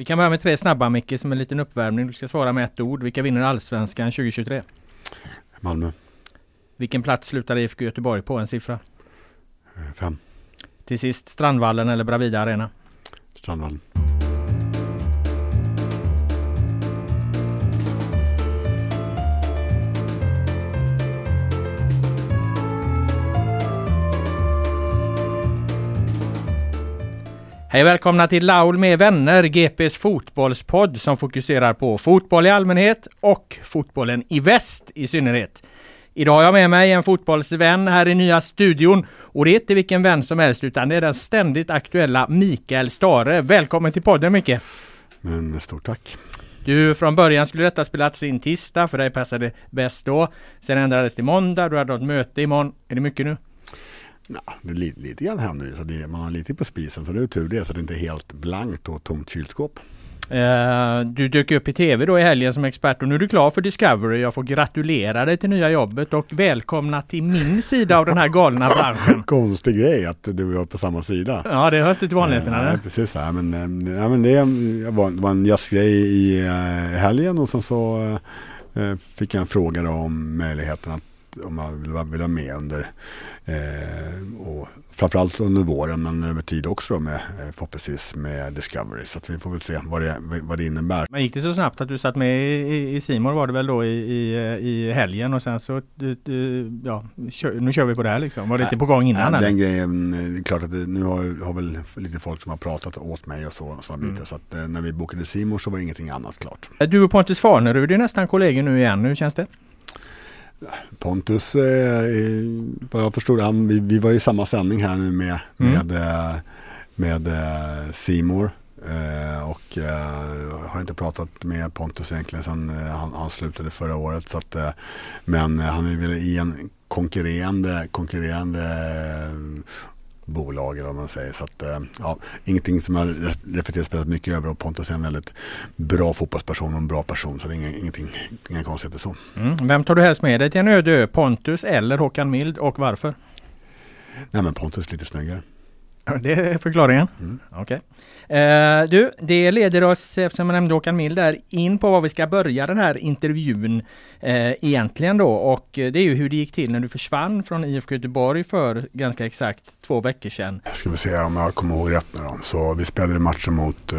Vi kan börja med tre snabba Micke som en liten uppvärmning. Du ska svara med ett ord. Vilka vinner Allsvenskan 2023? Malmö. Vilken plats slutar IFK Göteborg på? En siffra. Eh, Fem. Till sist Strandvallen eller Bravida Arena? Strandvallen. Hej välkomna till Laul med vänner, GPs fotbollspodd som fokuserar på fotboll i allmänhet och fotbollen i väst i synnerhet. Idag har jag med mig en fotbollsvän här i nya studion och det är inte vilken vän som helst utan det är den ständigt aktuella Mikael Stare. Välkommen till podden Micke! Men stort tack. Du, från början skulle detta spelats in tisdag, för dig passade bäst då. Sen ändrades till måndag, du hade något möte imorgon. Är det mycket nu? Ja, det är lite, lite grann händer ju, så det, man har lite på spisen så det är tur det så det inte är helt blankt och tomt kylskåp. Eh, du dök upp i tv då i helgen som expert och nu är du klar för Discovery. Jag får gratulera dig till nya jobbet och välkomna till min sida av den här galna branschen. Konstig grej att du och jag är på samma sida. Ja, det hör inte till vanligheterna. Nej, precis. Ja, men, eh, ja, men det var, en jazzgrej i helgen och sen så fick jag en fråga om möjligheten att om man vill, vill vara med under eh, och framförallt under våren men över tid också då med eh, förhoppningsvis med Discovery så vi får väl se vad det, vad det innebär. Men gick det så snabbt att du satt med i- Simor var det väl då i, i, i helgen och sen så, ja, kör, nu kör vi på det här liksom. Var det inte på gång innan? Ja, den grejen, eh, det är klart att det, nu har, har väl lite folk som har pratat åt mig och så, och sådana Mm. bitar. Så att eh, när vi bokade Simor så var det ingenting annat klart. Du och Pontus Farnerud är nästan kollegor nu igen. Hur känns det? Pontus, eh, vad jag förstod, han, vi, vi var i samma sändning här nu med, Mm. med, eh, med eh, Simor. Eh, och eh, har inte pratat med Pontus egentligen sedan eh, han, han slutade förra året. Så att, men han är väl i en konkurrerande, konkurrerande bolag eller vad man säger. Så att, eh, ja, ingenting som jag re- reflekterat spelat mycket över och Pontus är en väldigt bra fotbollsperson och en bra person så det är inga, ingenting, inga konstigheter så. Mm. Vem tar du helst med dig till en öde ö? Pontus eller Håkan Mild och varför? Nej men Pontus är lite snyggare. Det är förklaringen. Mm. Okej. Eh, du, det leder oss, eftersom jag nämnde Håkan Mild där, in på var vi ska börja den här intervjun eh, egentligen då. Och eh, det är ju hur det gick till när du försvann från IFK Göteborg för ganska exakt två veckor sedan. Ska vi se om jag kommer ihåg rätt nu då. Så vi spelade matchen mot eh,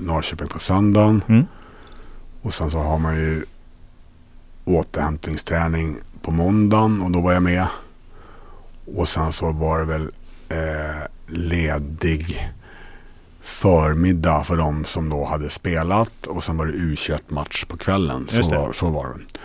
Norrköping på söndagen. Mm. Och sen så har man ju återhämtningsträning på måndagen och då var jag med. Och sen så var det väl eh, ledig förmiddag för de som då hade spelat och sen var det U21-match på kvällen. Så var, så var det.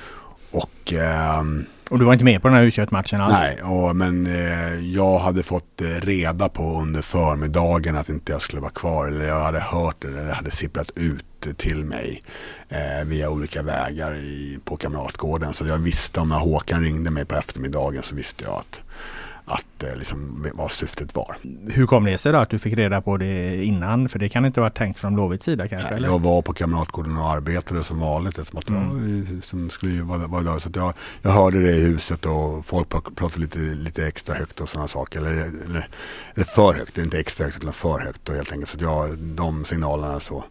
Och ehm, och du var inte med på den här u matchen alls? Nej, och, men eh, jag hade fått eh, reda på under förmiddagen att inte jag skulle vara kvar. Eller jag hade hört det, eller det hade sipprat ut till mig eh, via olika vägar i, på Kamratgården. Så jag visste om när Håkan ringde mig på eftermiddagen så visste jag att att liksom, vad syftet var. Hur kom det sig då att du fick reda på det innan? För det kan inte vara tänkt från Blåvitts sida kanske? Nej, jag var på Kamratgården och arbetade som vanligt eftersom att mm. jag som skulle vara, vara Så jag, jag hörde det i huset och folk pratade lite, lite extra högt och sådana saker. Eller, eller, eller för högt, inte extra högt utan för högt och helt enkelt. Så jag, de signalerna så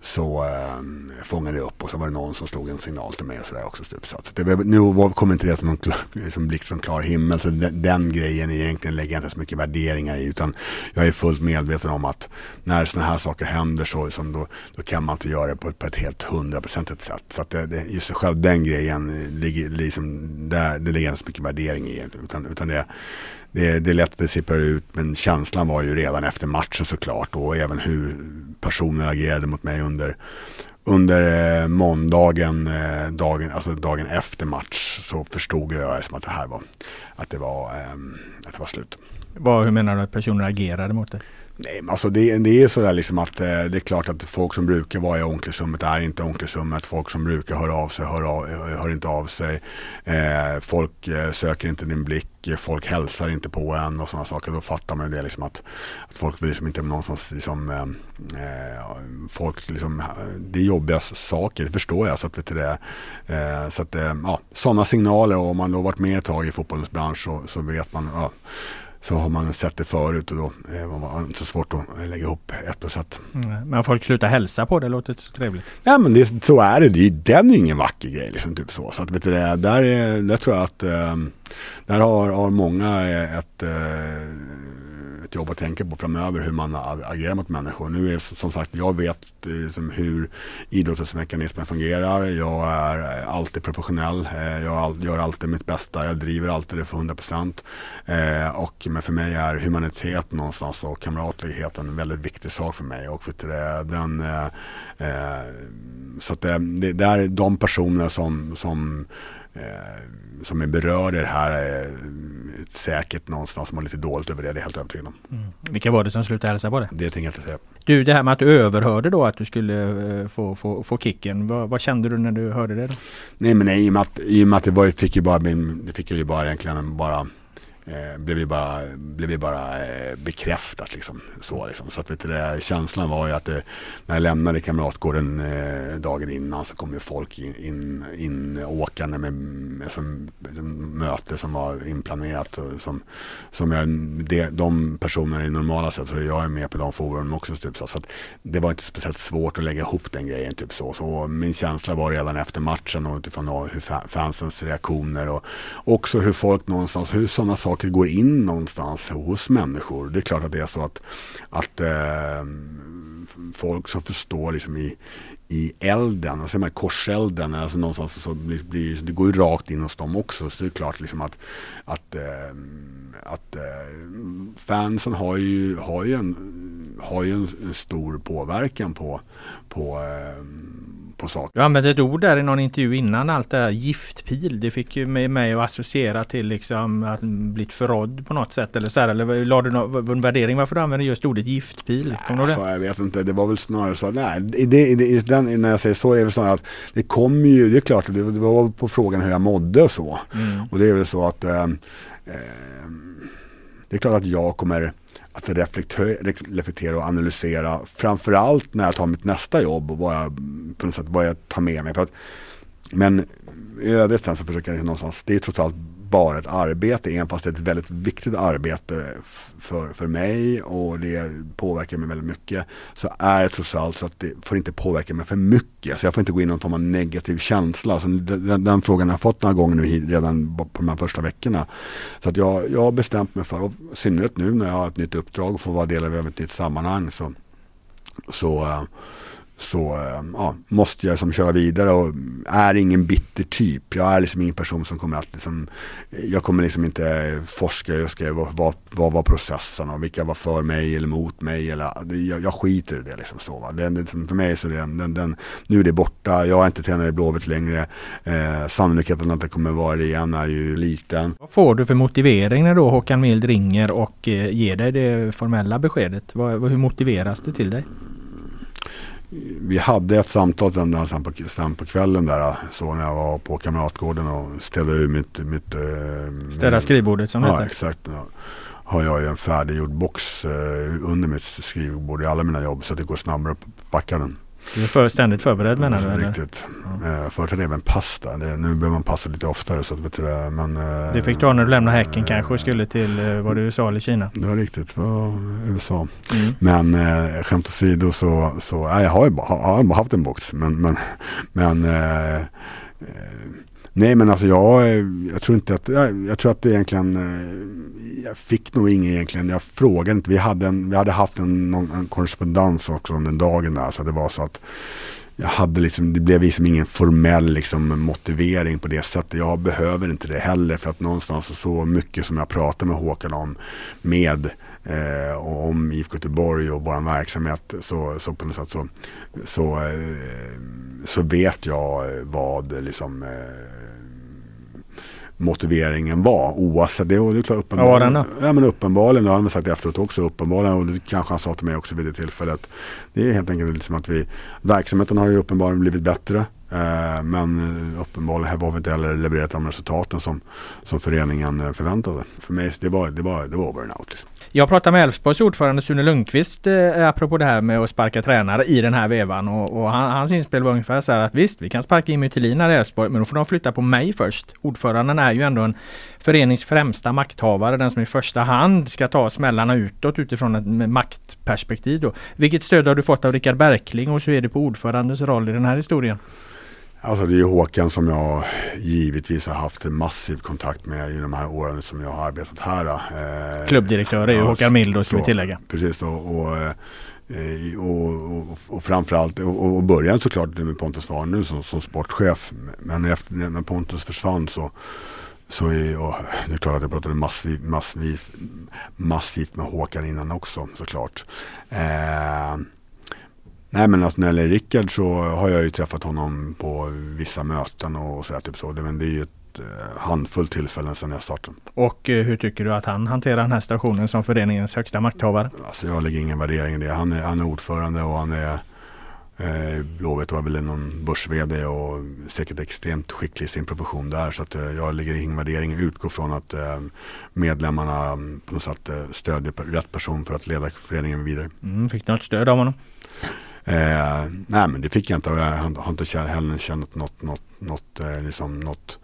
så eh, fångade jag upp och så var det någon som slog en signal till mig och sådär också. stupsats. Så det, nu kom inte det som en som blixt från klar himmel så den, den grejen egentligen lägger jag inte så mycket värderingar i utan jag är fullt medveten om att när sådana här saker händer så som då, då kan man inte göra det på, på ett helt hundraprocentigt sätt. Så att det, det, just själv den grejen ligger liksom, där, det lägger jag inte så mycket värdering i utan, utan det det, det är lätt att det sipprar ut men känslan var ju redan efter matchen såklart och även hur personer agerade mot mig under under eh, måndagen, eh, dagen, alltså dagen efter match så förstod jag som att det här var, att det var, eh, att det var slut. Vad, hur menar du att personer agerade mot dig? Nej, men alltså det, det är sådär liksom att eh, det är klart att folk som brukar vara i onkelsummet är inte onkelsummet. Folk som brukar höra av sig hör, av, hör inte av sig. Eh, folk eh, söker inte din blick. Folk hälsar inte på en och sådana saker. Då fattar man det liksom att, att folk vill liksom inte någonstans liksom, eh, folk liksom, eh, det är jobbiga saker, det förstår jag. Så att, vet du det, eh, så att, eh, ja, sådana signaler och om man då varit med ett tag i fotbollens bransch så, så vet man ja, så har man sett det förut och då eh, var det inte så svårt att lägga ihop ett plus ett. Mm, men folk slutar hälsa på det, låter så trevligt. Ja men det, så är det, det den är ingen vacker grej liksom, typ så. Så att vet du det, där, är, där tror jag att eh, där har, har många eh, ett jobb att tänka på framöver hur man agerar mot människor. Nu är det som sagt, jag vet liksom hur idrottens mekanismer fungerar. Jag är eh, alltid professionell. Eh, jag gör alltid mitt bästa. Jag driver alltid det för 100 procent. Och men för mig är humanitet någonstans och kamratlighet en väldigt viktig sak för mig. Och för det, den, så att det, det är de personer som, som som är berörda i det här är säkert någonstans mår lite dåligt över det, det är helt övertygad om. Mm. Vilka var det som slutade hälsa på det? Det tänker jag inte säga. Du, det här med att du överhörde då att du skulle eh, få, få, få kicken. Vad, vad, kände du när du hörde det? Då? Nej men nej, i och med att, i och med att det var, fick ju bara, det fick ju bara egentligen bara eh, blev ju bara, blev ju bara eh, bekräftat liksom. Så, liksom. så att vet du, det, känslan var ju att det, när jag lämnade Kamratgården eh, dagen innan så kom ju folk in, in, in åkande med, med som, möte som var inplanerat. Och som, som jag, det, de personerna i normala sätt så jag är med på de forum också. Typ, så, så att det var inte speciellt svårt att lägga ihop den grejen. Typ, så. så min känsla var redan efter matchen och utifrån hur fansens reaktioner och också hur folk någonstans, hur sådana saker saker går in någonstans hos människor. Det är klart att det är så att, att eh, folk som förstår liksom i, i elden, alltså med korselden, alltså någonstans så blir, blir, det går ju rakt in hos dem också. Så det är klart liksom att, att, eh, att eh, fansen har ju, har ju, en, har ju en, en stor påverkan på, på äh, på saker. Du använde ett ord där i någon intervju innan allt det här giftpil. Det fick ju mig att associera till liksom att blivit förrådd på något sätt eller så här. Eller la du någon värdering varför du använder just ordet giftpil? Kommer alltså, Jag vet inte, det var väl snarare så. Nej, det, det, den, när jag säger så är det snarare att det kommer ju, det är klart, det, det var på frågan hur jag mådde och så. Mm. Och det är väl så att eh, eh, det är klart att jag kommer att reflektera och analysera. Framförallt när jag tar mitt nästa jobb och vad jag på något sätt börjar ta med mig. För att, men i övrigt sen så försöker jag någonstans, det är trots allt bara ett arbete, även fast det är ett väldigt viktigt arbete för, för mig och det påverkar mig väldigt mycket. Så är det trots allt så att det får inte påverka mig för mycket. Så jag får inte gå in i någon form av negativ känsla. Alltså den, den, frågan har jag fått några gånger nu redan på de här första veckorna. Så att jag, jag har bestämt mig för, och i synnerhet nu när jag har ett nytt uppdrag och får vara del av ett nytt sammanhang så, så eh, så eh, ja, måste jag liksom köra vidare och är ingen bitter typ. Jag är liksom ingen person som kommer att liksom, jag kommer liksom inte forska, jag ska, vad, vad, var processen och vilka var för mig eller mot mig eller jag, jag skiter i det liksom så. Va? Den, liksom, för mig så är det, den, den, nu är det borta, jag är inte tränare i Blåvitt längre. Eh, sannolikheten att det kommer vara det igen är ju liten. Vad får du för motivering när då Håkan Mild ringer och eh, ger dig det formella beskedet? Vad, hur motiveras det till dig? Vi hade ett samtal sen, sen, på, sen på kvällen där. Så när jag var på Kamratgården och ställde ur mitt... mitt eh, Städa skrivbordet som ja, heter. exakt. Ja. Har jag ju en färdiggjord box eh, under mitt skrivbord i alla mina jobb så det går snabbare att packa den. Du är för, ständigt förberedd menar du? Eller? Riktigt. Ja. Eh, förut hade jag även pasta. Det, nu behöver man passa lite oftare. Så att, vet du, men, eh, det fick du ha när du lämnade häcken äh, kanske och skulle till eh, var det USA eller Kina? Det var riktigt. Det var USA. Mm. Men eh, skämt åsido så, så äh, jag har ju bara, har, haft en box. Men, men, men eh, Nej men alltså jag, eh, jag tror inte att, jag, jag tror att det egentligen, eh, jag fick nog inget egentligen, jag frågade inte, vi hade, en, vi hade haft en, en korrespondens också under dagen där så det var så att jag hade liksom, det blev liksom ingen formell liksom motivering på det sättet. Jag behöver inte det heller för att någonstans så mycket som jag pratar med Håkan om med eh, om IFK Göteborg och vår verksamhet så, så på något sätt så, så, eh, så vet jag vad liksom eh, motiveringen var. Oavsett det. Och det är klart uppenbarligen. Ja, ja men uppenbarligen. Det har han sagt efteråt också. Uppenbarligen. Och det kanske han sa till mig också vid det tillfället. Det är helt enkelt liksom att vi. Verksamheten har ju uppenbarligen blivit bättre. Eh, men uppenbarligen här var vi inte heller levererat de resultaten som, som föreningen förväntade. För mig det var det var, det var over and out. Liksom. Jag pratade med Elfsborgs ordförande Sune Lundqvist eh, apropå det här med att sparka tränare i den här vevan och, och han, hans inspel var ungefär så här att visst, vi kan sparka Jimmy Thelin här i Elfsborg, men då får de flytta på mig först. Ordföranden är ju ändå en förenings främsta makthavare, den som i första hand ska ta smällarna utåt utifrån ett maktperspektiv. Då. Vilket stöd har du fått av Rickard Berkling och hur är det på ordförandens roll i den här historien? Alltså det är Håkan som jag givetvis har haft en massiv kontakt med i de här åren som jag har arbetat här. Eh, Klubbdirektör är ju Håkan Mild ska vi tillägga. Precis och, och eh, och, och, och framförallt, och, och början såklart med Pontus Svahn nu som, som sportchef. Men efter, när Pontus försvann så, så är, och det är klart att jag pratade massiv, massvis, massivt med Håkan innan också såklart. Eh, Nej men alltså när det gäller Rickard så har jag ju träffat honom på vissa möten och sådär typ så. Men det är ju ett eh, handfull tillfällen sedan jag startade. Och eh, hur tycker du att han hanterar den här situationen som föreningens högsta makthavare? Alltså jag lägger ingen värdering i det. Han är, han är ordförande och han är eh, Blåvitt var väl någon börs och säkert extremt skicklig i sin profession där. Så att eh, jag lägger ingen värdering. Utgår från att eh, medlemmarna mm, på något sätt eh, stödjer rätt person för att leda föreningen vidare. Mm, fick du något stöd av honom? Eh, nej men det fick jag inte och jag har inte heller känt något, något, något, eh, liksom något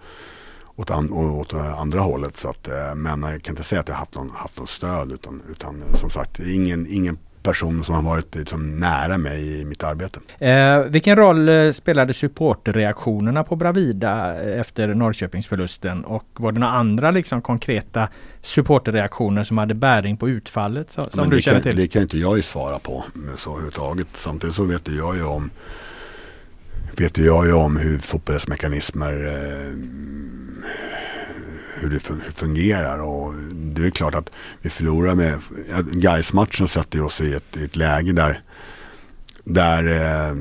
åt, an, åt andra hållet. Så att, eh, men jag kan inte säga att jag haft någon, haft någon stöd utan, utan eh, som sagt ingen, ingen person som har varit liksom nära mig i mitt arbete. Eh, vilken roll eh, spelade supporterreaktionerna på Bravida efter Norrköpingsförlusten och var det några andra liksom konkreta supporterreaktioner som hade bäring på utfallet så, som du känner till? Det kan inte jag ju svara på så överhuvudtaget. Samtidigt så vet jag ju om vet jag ju om hur fotbollsmekanismer eh, hur det fungerar. Och det är klart att vi förlorar med, Gais-matchen sätter oss i ett, i ett läge där där eh,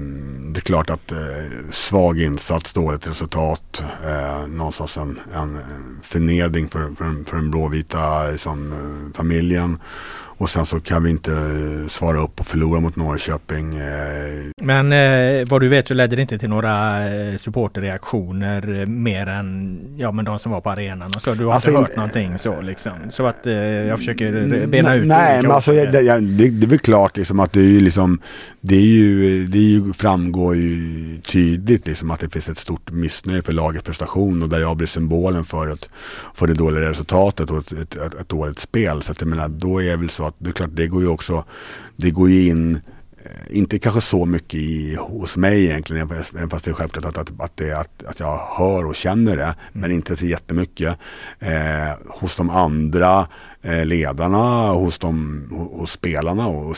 det är klart att eh, svag insats, dåligt resultat, eh, någonstans en, en förnedring för, för, för den blåvita liksom, eh, familjen. Och sen så kan vi inte eh, svara upp och förlora mot Norrköping. Eh. Men eh, vad du vet så ledde det inte till några supporterreaktioner mer än ja, men de som var på arenan. Och så. Du har alltså, inte hört någonting så liksom. Så att eh, jag försöker bena ut. Nej, men alltså det, det, det, det är väl klart liksom att det är ju liksom Det är ju, det är ju, framgår ju tydligt liksom att det finns ett stort missnöje för lagets prestation och där jag blir symbolen för, ett, för det dåliga resultatet och ett, ett, ett, ett dåligt spel. Så att jag menar, då är det väl så att det är klart det går ju också, det går ju in eh, inte kanske så mycket i, hos mig egentligen, även fast det är självklart att, att, att, det, att, att jag hör och känner det, mm. men inte så jättemycket. Eh, hos de andra eh, ledarna, hos, de, hos spelarna och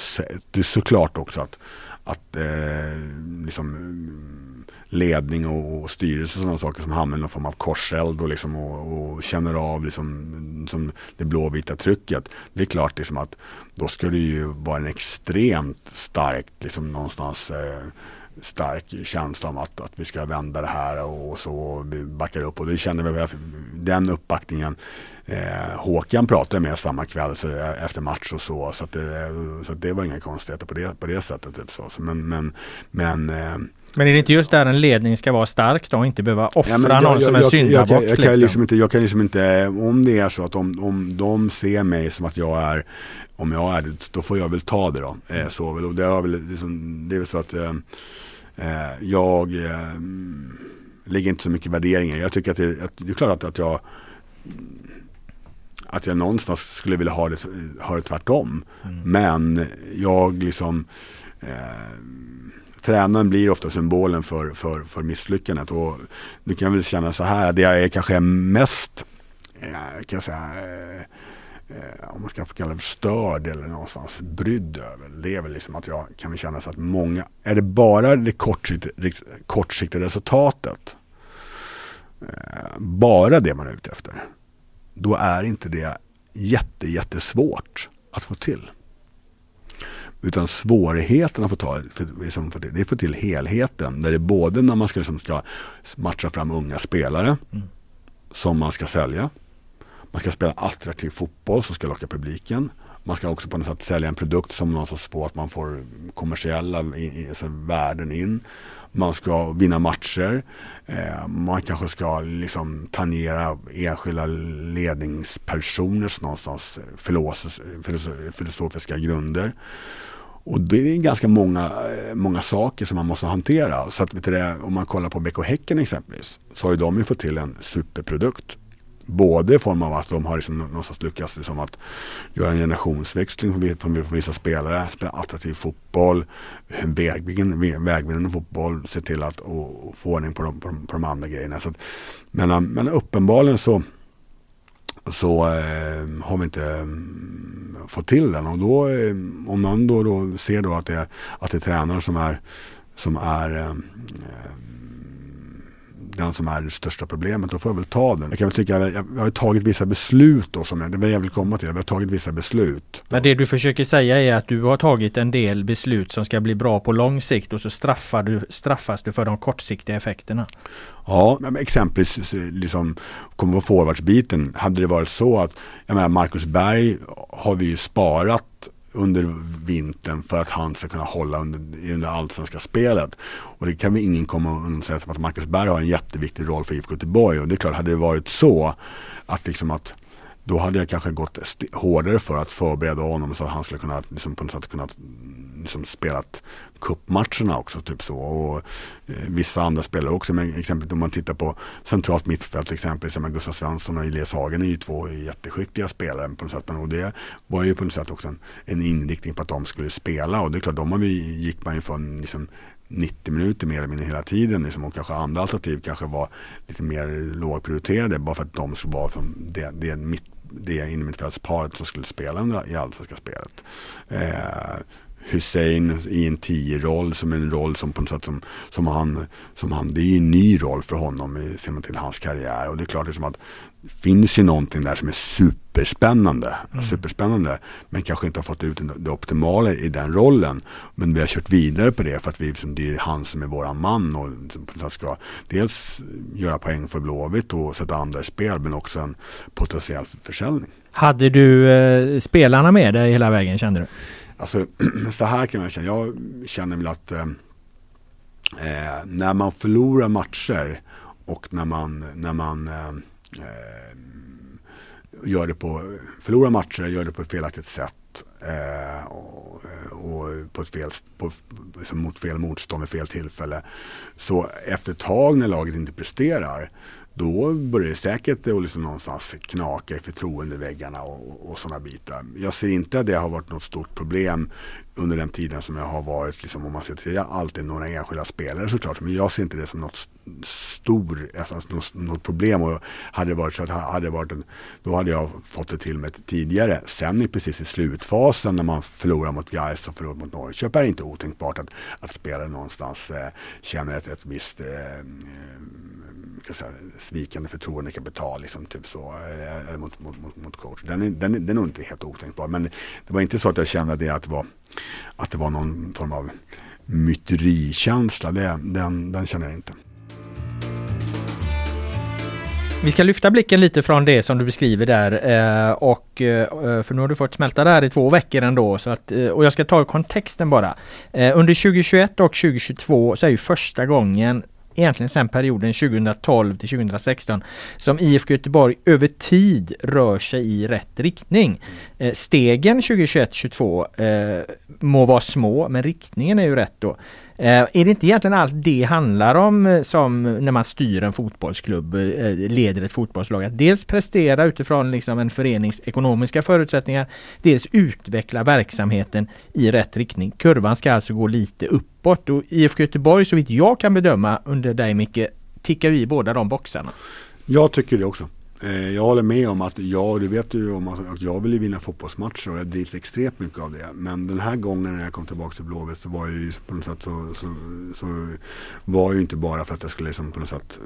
det är såklart också att, att eh, liksom, ledning och, och styrelse och sådana saker som hamnar i någon form av korseld och, liksom, och, och känner av liksom, som det blåvita trycket. Det är klart liksom att då ska det ju vara en extremt starkt liksom någonstans eh, stark känsla om att, att vi ska vända det här och så och vi backar upp och det känner vi den uppbackningen eh, Håkan pratade med samma kväll så, eh, efter match och så så, det, så att det var inga konstigheter på det, på det sättet. Typ så. Men, men, men eh, men är det inte just där en ledning ska vara stark då och inte behöva offra ja, jag, någon jag, som en syndabock? Jag, jag, kan liksom inte, jag kan liksom inte, om det är så att om, om de ser mig som att jag är, om jag är det, då får jag väl ta det då. Eh, så väl, och det, har väl, liksom, det är väl så att eh, eh jag eh, lägger inte så mycket värderingar. Jag tycker att det, att det är klart att, att jag att jag någonstans skulle vilja ha det, ha det tvärtom. Mm. Men jag liksom eh, tränaren blir ofta symbolen för, för, för misslyckandet. Och nu kan jag väl känna så här, det jag är kanske mest, eh, kan jag säga, eh, eh, om man ska kalla det för störd eller någonstans brydd över. Det är väl liksom att jag kan väl känna så att många, är det bara det kortsiktiga, kortsiktiga resultatet, bara det man är ute efter, då är inte det jätte, jättesvårt att få till. Utan svårigheten att få ta, liksom, det, är att få till helheten. Där det är både när man ska, liksom, ska matcha fram unga spelare mm. som man ska sälja. Man ska spela attraktiv fotboll som ska locka publiken. Man ska också på något sätt sälja en produkt som någonstans får att man får kommersiella alltså värden in. Man ska vinna matcher. Eh, man kanske ska liksom tangera enskilda ledningspersoners någonstans filosofiska grunder. Och det är ganska många, eh, många saker som man måste hantera. Så att, vet du, om man kollar på BK Häcken exempelvis så har ju de ju fått till en superprodukt. Både i form av att de har liksom någonstans lyckats liksom att göra en generationsväxling från vissa spelare, spela attraktiv fotboll, vägvinnande fotboll, se till att och, och få ordning på de, på, de, på de andra grejerna. Så att, men, eh, men uppenbarligen så, så eh, har vi inte eh, fått till den. Och då, eh, om man då, då ser då att det, att det är tränare som är, som är eh, eh den som är det största problemet, då får jag väl ta den. Jag kan väl tycka att jag, har tagit vissa beslut då, som jag, det jag vill komma till. Jag har tagit vissa beslut. Men det du försöker säga är att du har tagit en del beslut som ska bli bra på lång sikt och så straffar du, straffas du för de kortsiktiga effekterna. Ja, men exempelvis liksom, kommer på forwardsbiten. Hade det varit så att, jag menar Marcus Berg har vi ju sparat under vintern för att han ska kunna hålla under, under allsvenska spelet. Och det kan vi ingen komma och säga som att Marcus Berg har en jätteviktig roll för IFK Göteborg. Och det är klart, hade det varit så att liksom att då hade jag kanske gått hårdare för att förbereda honom så att han skulle kunna liksom på något sätt kunna liksom spelat kuppmatcherna också. Typ så. Och, eh, vissa andra spelare också. Men exempelvis om man tittar på centralt mittfält till exempel. Som Gustav Svensson och Elias Hagen är ju två jätteskickliga spelare på något sätt. Men, och det var ju på något sätt också en, en inriktning på att de skulle spela. Och det är klart, de har vi, gick man ju från liksom, 90 minuter mer eller mindre hela tiden. Liksom, och kanske andra alternativ kanske var lite mer lågprioriterade. Bara för att de skulle vara som det, det mitt det innermittfältsparet som skulle spela i allsvenska spelet. Eh, Hussein i en tio-roll som en roll som på något sätt som, som, han, som han, det är en ny roll för honom ser man till hans karriär och det är klart liksom att finns ju någonting där som är superspännande, mm. superspännande men kanske inte har fått ut det optimala i den rollen. Men vi har kört vidare på det för att vi, liksom, det är han som är våran man och ska dels göra poäng för Blåvitt och sätta andra i spel men också en potentiell försäljning. Hade du eh, spelarna med dig hela vägen kände du? Alltså så här kan man känna. Jag känner väl att eh, eh, när man förlorar matcher och när man, när man eh Eh, gör det på, förlorar matcher, gör det på ett felaktigt sätt eh, och, och, på ett fel, på, liksom mot fel motstånd vid fel tillfälle. Så efter ett tag när laget inte presterar då börjar det säkert att liksom någonstans knaka i förtroendeväggarna och, och sådana bitar. Jag ser inte att det har varit något stort problem under den tiden som jag har varit, liksom, om man ser till alltid några enskilda spelare såklart, men jag ser inte det som något stor, alltså, något, något problem. Och hade det varit så att hade varit en, då hade jag fått det till mig tidigare. Sen är precis i slutfasen när man förlorar mot Gais och förlorar mot Norrköping är det inte otänkbart att, att spelare någonstans eh, känner ett, ett visst eh, svikande förtroendekapital liksom, typ så, eh, eller mot, mot, mot, mot coach. Den är, den, den är nog inte helt otänkbar. Men det var inte så att jag kände det att det var, att det var någon form av myterikänsla. Det, den, den känner jag inte. Vi ska lyfta blicken lite från det som du beskriver där eh, och eh, för nu har du fått smälta det här i två veckor ändå så att, och jag ska ta kontexten bara. Under 2021 och 2022 så är ju första gången egentligen sedan perioden 2012 till 2016 som IFK Göteborg över tid rör sig i rätt riktning. Eh, stegen 2021-22 eh, må vara små men riktningen är ju rätt då. Eh, är det inte egentligen allt det handlar om eh, som när man styr en fotbollsklubb, eh, leder ett fotbollslag? Att dels prestera utifrån liksom en förenings ekonomiska förutsättningar, dels utveckla verksamheten i rätt riktning. Kurvan ska alltså gå lite uppåt och IFK Göteborg så vitt jag kan bedöma under dig Micke tickar i båda de boxarna. Jag tycker det också. Eh, jag håller med om att, ja du vet ju om att jag vill vinna fotbollsmatcher och jag drivs extremt mycket av det. Men den här gången när jag kom tillbaka till Blåvitt så var jag ju på något sätt så, så, så var ju inte bara för att jag skulle liksom på något sätt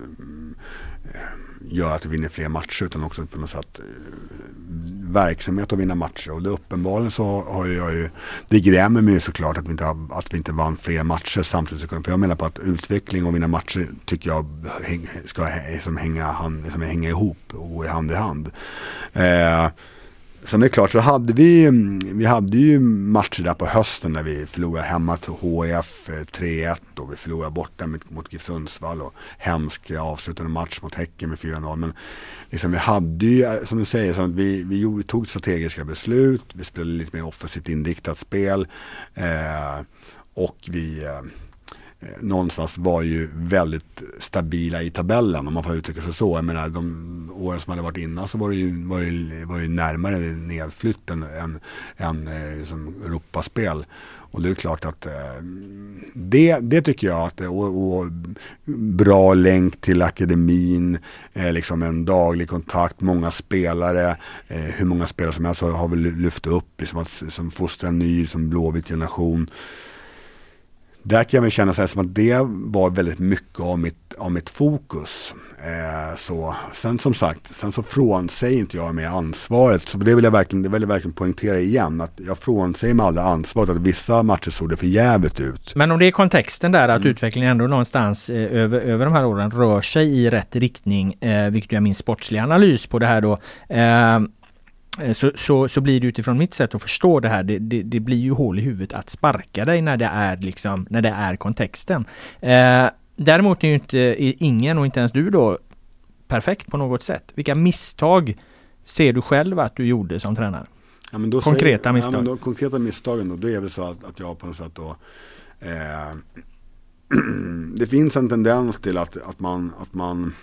eh, göra att vi vinner fler matcher utan också på något sätt eh, verksamhet att vinna matcher. Och det uppenbarligen så har jag ju, det grämer mig ju såklart att vi inte, har, att vi inte vann fler matcher samtidigt. För jag menar på att utveckling och vinna matcher tycker jag ska liksom hänga, liksom hänga ihop och gå hand i hand. Eh, Sen är det klart så hade vi, vi hade ju matcher där på hösten när vi förlorade hemma till HF 3-1 eh, och vi förlorade borta mot, mot GIF Sundsvall och hemsk avslutande match mot Häcken med 4-0. Men liksom vi hade ju, eh, som du säger, så vi, vi tog strategiska beslut, vi spelade lite mer offensivt inriktat spel eh, och vi Eh, Eh, någonstans var ju väldigt stabila i tabellen om man får uttrycka sig så. Jag menar de åren som hade varit innan så var det ju, var det, var det närmare nedflytt än, än än liksom Europaspel. Och det är klart att eh, det, det tycker jag att och, och bra länk till akademin, liksom en daglig kontakt, många spelare, hur många spelare som helst har vi lyft upp, liksom att som fostra en ny som blåvit generation där kan jag väl känna så här, som att det var väldigt mycket av mitt, av mitt fokus. Eh, så. Sen som sagt, sen så frånsäger inte jag mig ansvaret. Så det vill jag verkligen, det vill jag verkligen poängtera igen. Att jag frånsäger mig aldrig ansvaret att vissa matcher såg det för jävligt ut. Men om det är kontexten där att mm. utvecklingen ändå någonstans eh, över, över de här åren rör sig i rätt riktning, eh, vilket är min sportsliga analys på det här då. Eh, Eh, så, så, så blir det utifrån mitt sätt att förstå det här, det, det, det, blir ju hål i huvudet att sparka dig när det är liksom, när det är kontexten. Eh, däremot är ju inte ingen och inte ens du då perfekt på något sätt. Vilka misstag ser du själv att du gjorde som tränare? Ja, konkreta säger, misstag? Ja, då, konkreta misstagen då, då är det så att, att jag på något sätt då eh, Det finns en tendens till att, att man, att man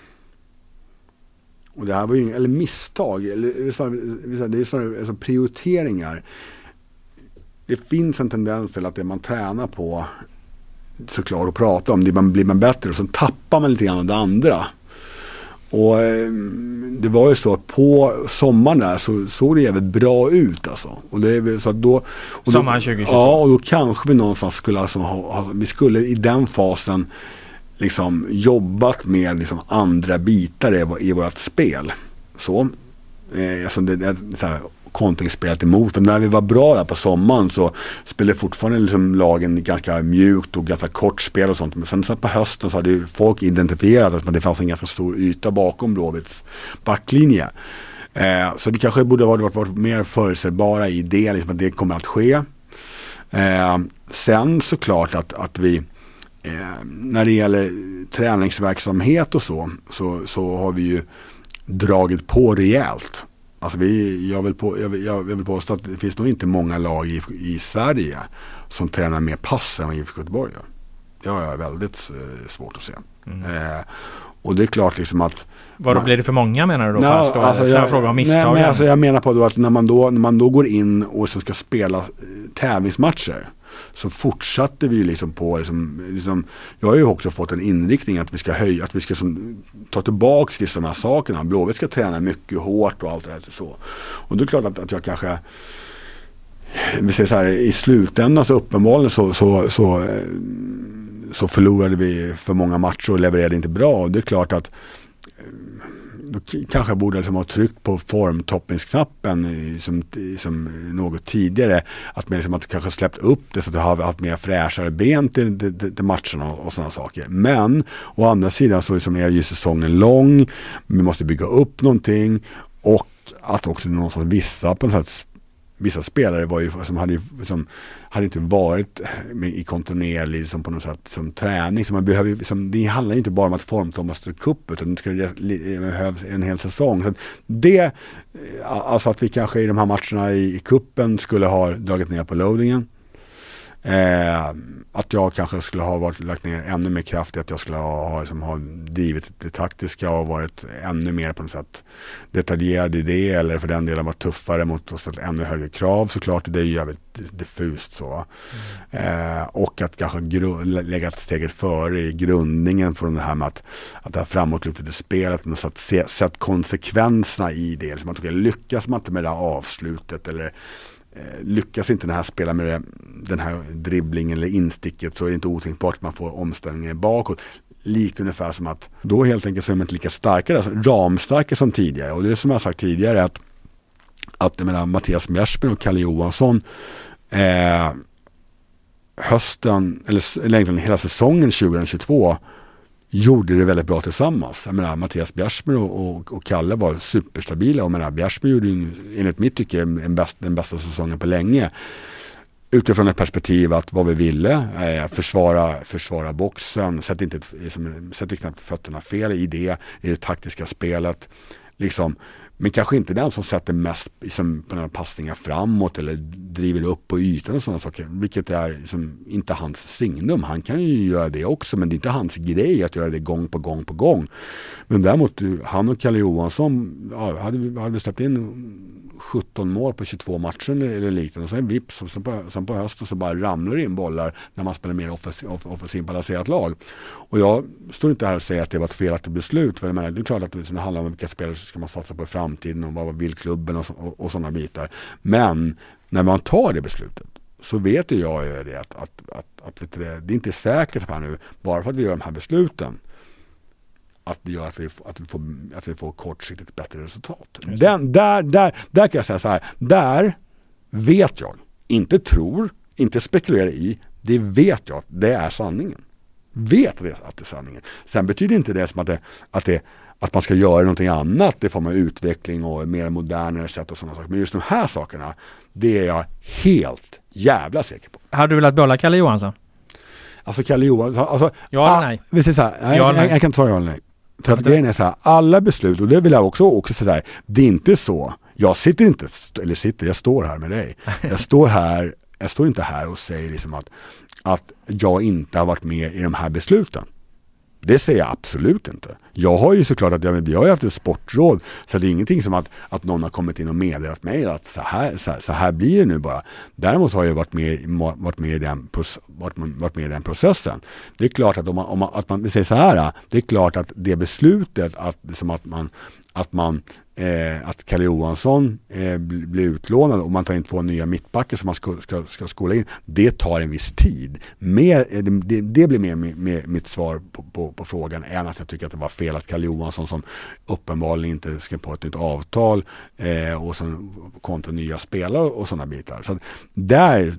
och det här var ju, eller misstag, eller det är snarare alltså prioriteringar. Det finns en tendens till att det man tränar på såklart att prata om, det man blir man bättre och så tappar man lite grann av det andra. Och eh, det var ju så att på sommaren där så såg det jävligt bra ut alltså. Och det är så att då, och sommaren 2022? Ja, och då kanske vi någonstans skulle, alltså ha, vi skulle i den fasen liksom jobbat med liksom andra bitar i, i vårt spel. Så, eh, alltså det, det, så här, kontringsspelet emot. Och när vi var bra där på sommaren så spelade fortfarande liksom lagen ganska mjukt och ganska kort spel och sånt. Men sen så på hösten så hade folk identifierat att det fanns en ganska stor yta bakom Blåvitts backlinje. Eh, så vi kanske borde ha varit, varit mer förutsägbara i det, liksom att det kommer att ske. Eh, sen såklart att, att vi Eh, när det gäller träningsverksamhet och så, så, så har vi ju dragit på rejält. Alltså vi, jag, vill på, jag, vill, jag vill påstå att det finns nog inte många lag i, i Sverige som tränar mer pass än vad IFK Göteborg gör. Det har jag väldigt eh, svårt att se. Mm. Eh, Och det är klart liksom att Vadå, blir det för många menar du då? Nej, alltså, jag, jag, fråga om nej, men alltså, jag menar på då att när man då, när man då går in och så ska spela eh, tävlingsmatcher så fortsatte vi liksom på, liksom, liksom, jag har ju också fått en inriktning att vi ska höja, att vi ska som, ta tillbaks vissa av de här sakerna. Blåvitt ska träna mycket hårt och allt det där. Så. Och det är klart att, att jag kanske vi säger så här, i slutändan så uppenbarligen så, så, så, eh, så förlorade vi för många matcher och levererade inte bra. Och det är klart att då kanske jag borde liksom ha tryckt på formtoppningsknappen som, som något tidigare. Att man liksom att kanske släppt upp det så att jag har haft mer fräschare ben till, till, till matcherna och, och sådana saker. Men å andra sidan så liksom är ju säsongen lång. Vi måste bygga upp någonting och att också någonstans vissa på något sätt vissa spelare var ju, som hade, som hade inte varit i kontinuerlig liksom på något sätt som träning. Så man behöver, liksom, det handlar ju inte bara om att formtomma cup utan det behövs behövas en hel säsong. Så det, eh, alltså att vi kanske i de här matcherna i, i kuppen skulle ha dragit ner på loadingen. Eh, att jag kanske skulle ha varit, lagt ner ännu mer kraft i att jag skulle ha, ha, liksom, ha drivit det taktiska och varit ännu mer på något sätt detaljerad i det eller för den delen varit tuffare mot och ställt ännu högre krav såklart. Det är ju jävligt diffust så. Mm. Eh, och att kanske lägga ett steget före i grundningen från det här med att, att det här framåtlutade spelet och så att se, sett konsekvenserna i det. Liksom att, okay, lyckas man inte med det här avslutet eller Eh, lyckas inte den här spela med den här dribblingen eller insticket så är det inte otänkbart att man får omställningen bakåt. Likt ungefär som att då helt enkelt så är man inte lika starka, alltså ramstarka som tidigare. Och det är som jag sagt tidigare att, att jag menar, Mattias Mjärsberg och Kalle Johansson eh, hösten, eller, eller egentligen hela säsongen 2022 gjorde det väldigt bra tillsammans. Jag menar, Mattias Bjärsmyr och, och, och, Kalle var superstabila och menar, Bjärsmyr gjorde ju, enligt mitt tycke en bäst, den bästa säsongen på länge. Utifrån ett perspektiv att vad vi ville, eh, försvara, försvara boxen, sätt, inte, liksom, sätt knappt fötterna fel i det, i det taktiska spelet. Liksom, men kanske inte den som sätter mest liksom, på några passningar framåt eller driver upp på ytan och sådana saker. Vilket är liksom, inte hans signum. Han kan ju göra det också men det är inte hans grej att göra det gång på gång på gång. Men däremot eh, han och Kalle Johansson, ja, hade, hade vi släppt in 17 mål på 22 matcher eller liknande. Och sen vips, och sen på, sen på hösten så bara ramlar det in bollar när man spelar mer offensiv, offensivt balanserat lag. Och jag står inte här och säger att det var ett felaktigt beslut. För det är klart att det handlar om vilka spelare som ska man satsa på i framtiden och vad vill klubben och, och, och sådana bitar. Men när man tar det beslutet så vet ju jag ju det att, att, att, att det, det är inte säkert här nu, bara för att vi gör de här besluten, att det gör att vi, att vi, får, att vi får kortsiktigt bättre resultat. Den, där, där, där kan jag säga så här, där vet jag, inte tror, inte spekulerar i, det vet jag, det är sanningen. Vet att det är sanningen. Sen betyder inte det som att, det, att, det, att man ska göra någonting annat i form av utveckling och mer modernare sätt och sådana saker. Men just de här sakerna, det är jag helt jävla säker på. Hade du velat behålla Kalle Johansson? Alltså Kalle Johansson, alltså, ja eller nej? Vi säger så här, ja, jag, jag, jag, kan inte svara ja eller nej. För att grejen är så här, alla beslut, och det vill jag också, också säga det är inte så, jag sitter inte, eller sitter, jag står här med dig. Jag står här, jag står inte här och säger liksom att, att jag inte har varit med i de här besluten. Det säger jag absolut inte. Jag har ju såklart att jag, vi har ju haft ett sportråd så det är ingenting som att, att någon har kommit in och meddelat mig att så här, så här, så här blir det nu bara. Däremot har jag varit med, varit med, i, den, varit, varit med i den processen. Det är klart att om man, om man, att man vi säger så här, det är klart att det beslutet att, som att man, att man eh, att Kalle Johansson eh, blir utlånad och man tar in två nya mittbackar som man ska, ska, ska skola in. Det tar en viss tid. Mer, eh, det, det blir mer, mer, mitt svar på, på, på, frågan än att jag tycker att det var fel att Kalle Johansson som uppenbarligen inte skrev på ett nytt avtal eh, och sen kontra nya spelare och sådana bitar. Så där,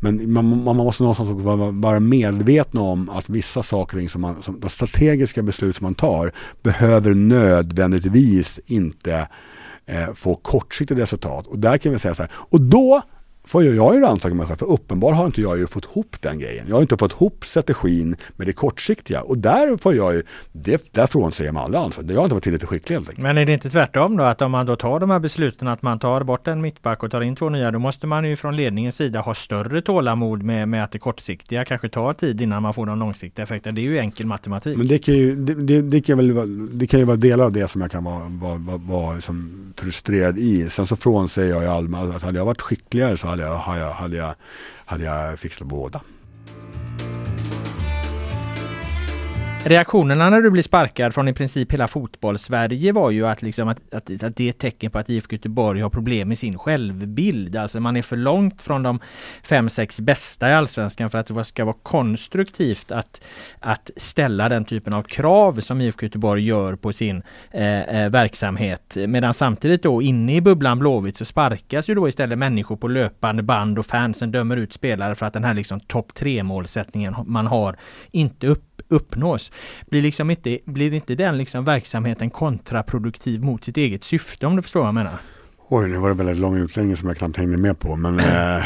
men man, man måste någonstans vara, vara medveten om att vissa saker, som man, som, de strategiska beslut som man tar behöver nödvändigtvis inte eh, få kortsiktiga resultat. Och där kan vi säga så här, och då får ju jag ju rannsaka mig själv, för uppenbarligen har inte jag ju fått ihop den grejen. Jag har inte fått ihop strategin med det kortsiktiga och där får jag ju, det, där frånsäger jag mig alla ansvar. Jag har inte varit tillräckligt skicklig helt enkelt. Men är det inte tvärtom då att om man då tar de här besluten att man tar bort en mittback och tar in två nya, då måste man ju från ledningens sida ha större tålamod med, med att det kortsiktiga kanske tar tid innan man får de långsiktiga effekterna. Det är ju enkel matematik. Men det kan ju, det, det, det kan väl, det kan ju vara delar av det som jag kan vara, vara, vara, vara frustrerad i. Sen så frånsäger jag ju allmänt att hade jag varit skickligare så hade jag, hade jag, hade jag, hade jag fixat båda. Reaktionerna när du blir sparkad från i princip hela fotbollssverige var ju att, liksom att, att, att det är ett tecken på att IFK Göteborg har problem med sin självbild. Alltså man är för långt från de fem, sex bästa i Allsvenskan för att det ska vara konstruktivt att, att ställa den typen av krav som IFK Göteborg gör på sin eh, eh, verksamhet. Medan samtidigt då inne i bubblan Blåvitt så sparkas ju då istället människor på löpande band och fansen dömer ut spelare för att den här liksom topp tre målsättningen man har inte upp uppnås. Blir, liksom inte, blir inte den liksom verksamheten kontraproduktiv mot sitt eget syfte om du förstår vad jag menar? Oj, nu var det väldigt lång utläggning som jag knappt hängde med på. Men eh,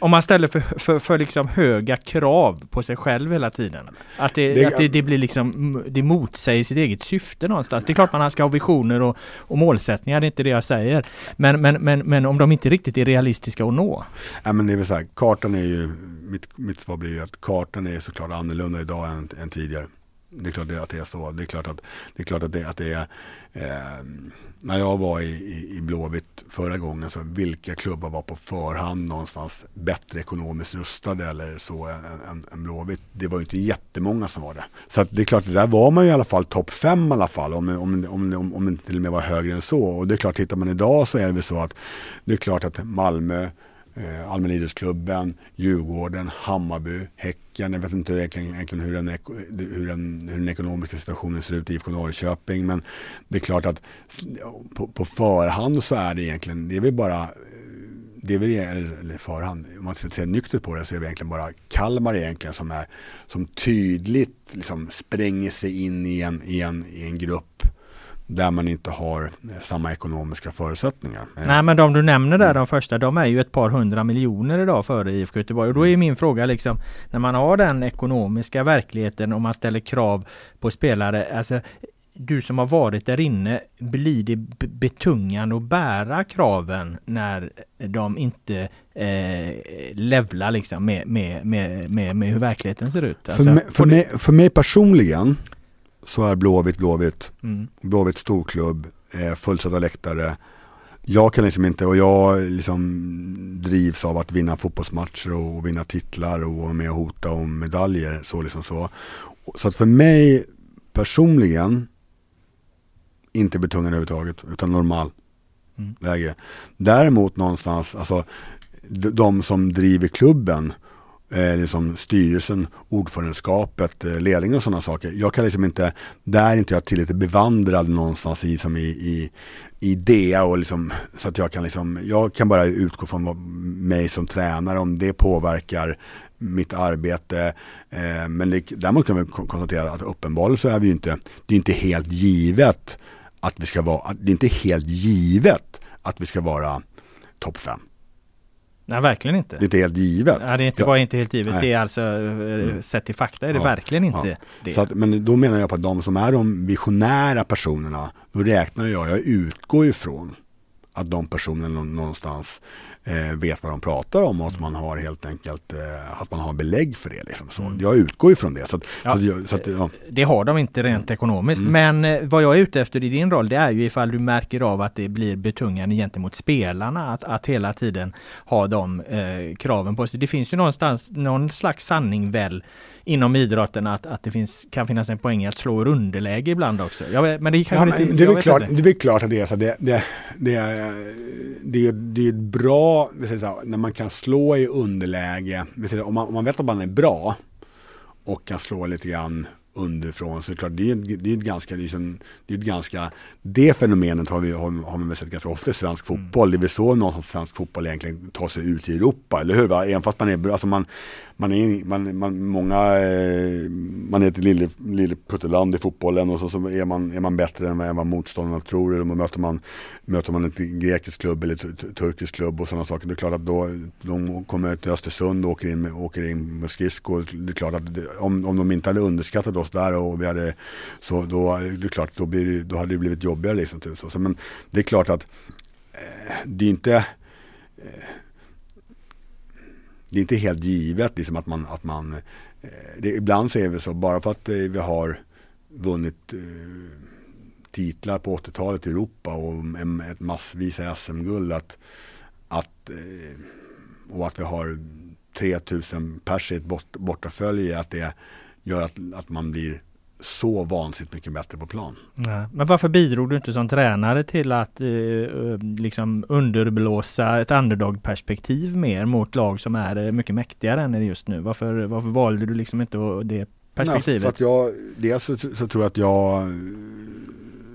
Om man ställer för, för, för liksom höga krav på sig själv hela tiden. Att det, Det- att det, det blir liksom, det motsäger sitt eget syfte någonstans. Det är klart man ska ha visioner och, och målsättningar, det är inte det jag säger. Men, men, men, men om de inte riktigt är realistiska att nå. ja, men det är väl så här, kartan är ju, mitt, mitt svar blir ju att kartan är såklart annorlunda idag än, än tidigare. Det är klart att det är så. Det är klart att det, är klart att det, att det är, eh, när jag var i, i, i Blåvitt förra gången så vilka klubbar var på förhand någonstans bättre ekonomiskt rustade eller så än, än, än Blåvitt. Det var ju inte jättemånga som var det. Så att det är klart, där var man ju i alla fall topp fem i alla fall, om, om, om, om, om det inte till och med var högre än så. Och det är klart, tittar man idag så är det väl så att det är klart att Malmö, eh, idrottsklubben, Djurgården, Hammarby, Häcken. Jag vet inte egentligen, hur, den, hur, den, hur den ekonomiska situationen ser ut i IFK Norrköping. Men det är klart att på, på förhand så är det egentligen, det är väl bara eh, det är väl, eller eller förhand, om man ska säga nyktert på det så är det egentligen bara Kalmar egentligen som, är, som tydligt liksom spränger sig in i en, i, en, i en grupp där man inte har eh, samma ekonomiska förutsättningar. Eh, Nej men de du nämner där, de första, de är ju ett par hundra miljoner idag före IFK Göteborg. Och då är min fråga liksom, när man har den ekonomiska verkligheten och man ställer krav på spelare, alltså du som har varit där inne, blir det betungande att bära kraven när de inte eh, levlar liksom med, med, med, med, hur verkligheten ser ut? Alltså, för, mig, för, mig, för mig personligen så är Blåvitt Blåvitt. Mm. Blåvitt storklubb, eh, fullsatta läktare. Jag kan liksom inte, och jag liksom drivs av att vinna fotbollsmatcher och vinna titlar och vara med och hota om medaljer. Så liksom så. Så att för mig personligen inte betungande överhuvudtaget utan normal Mm. läge. Däremot någonstans, alltså de som driver klubben eh, liksom styrelsen, ordförandeskapet, eh, ledningen och sådana saker. Jag kan liksom inte, där är inte jag tillräckligt bevandrad någonstans i, som i, i, i det och liksom, så att jag kan liksom, jag kan bara utgå från vad, mig som tränare om det påverkar mitt arbete. Eh, men det, däremot kan vi konstatera att uppenbarligen så är vi ju inte, det är inte helt givet att vi ska vara, det är inte helt givet att vi ska vara topp 5. Nej verkligen inte. Det är inte helt givet. Ja, det är inte Ja. bara inte helt givet, Nej. det är alltså eh, sett till fakta är det Ja, verkligen inte ja. det. Att, men då menar jag på att de som är de visionära personerna, då räknar jag, jag utgår ifrån att de personerna nå- någonstans eh, vet vad de pratar om och att man har helt enkelt eh, att man har belägg för det. Liksom. Så Jag utgår ifrån det. Så att, Ja, så att, jag, så att, ja. Det har de inte rent ekonomiskt. Mm. Men eh, vad jag är ute efter i din roll det är ju ifall du märker av att det blir betungande gentemot spelarna att, att hela tiden ha de eh, kraven på sig. Det finns ju någonstans någon slags sanning väl inom idrotten att, att det finns, kan finnas en poäng i att slå ur underläge ibland också. Jag vet, men det Ja, men det, är klart, inte. det är klart att det är så. Det, det, det, är, det, är, det är bra här, när man kan slå i underläge. Säger, om, man, om man vet att man är bra och kan slå lite grann underifrån. Så det är klart, det är, det är ett ganska, liksom, det är ett ganska, det fenomenet har vi, har, har man sett ganska ofta i svensk mm. fotboll. Det är väl så någonstans svensk fotboll egentligen tar sig ut i Europa, eller hur? Va? Även fast man är, alltså man, man är, man, man, många, eh, man är ett lille, lille putteland i fotbollen och så, så är, man, är man bättre än vad motståndarna tror. Eller möter man, möter man en grekisk klubb eller turkisk klubb och sådana saker. Det är klart att då, de kommer till Östersund och åker in med, åker in med skridskor. Det är klart att det, om, om de inte hade underskattat oss där och vi hade, så då, det är klart, då, blir, då hade det blivit jobbigare liksom. Typ så. Men det är klart att eh, det är inte eh, det är inte helt givet liksom att man, att man eh, det, ibland så är det så, bara för att eh, vi har vunnit eh, titlar på 80-talet i Europa och ett massvis SM-guld att, att, och att vi har 3000 pers i ett bort, bortafölje att det gör att, att man blir så vansinnigt mycket bättre på plan. Ja. Men varför bidrog du inte som tränare till att eh, eh liksom underblåsa ett underdog-perspektiv mer mot lag som är eh, mycket mäktigare än det just nu? Varför, varför valde du liksom inte det perspektivet? Nej, för att jag, dels så, så, tror jag att jag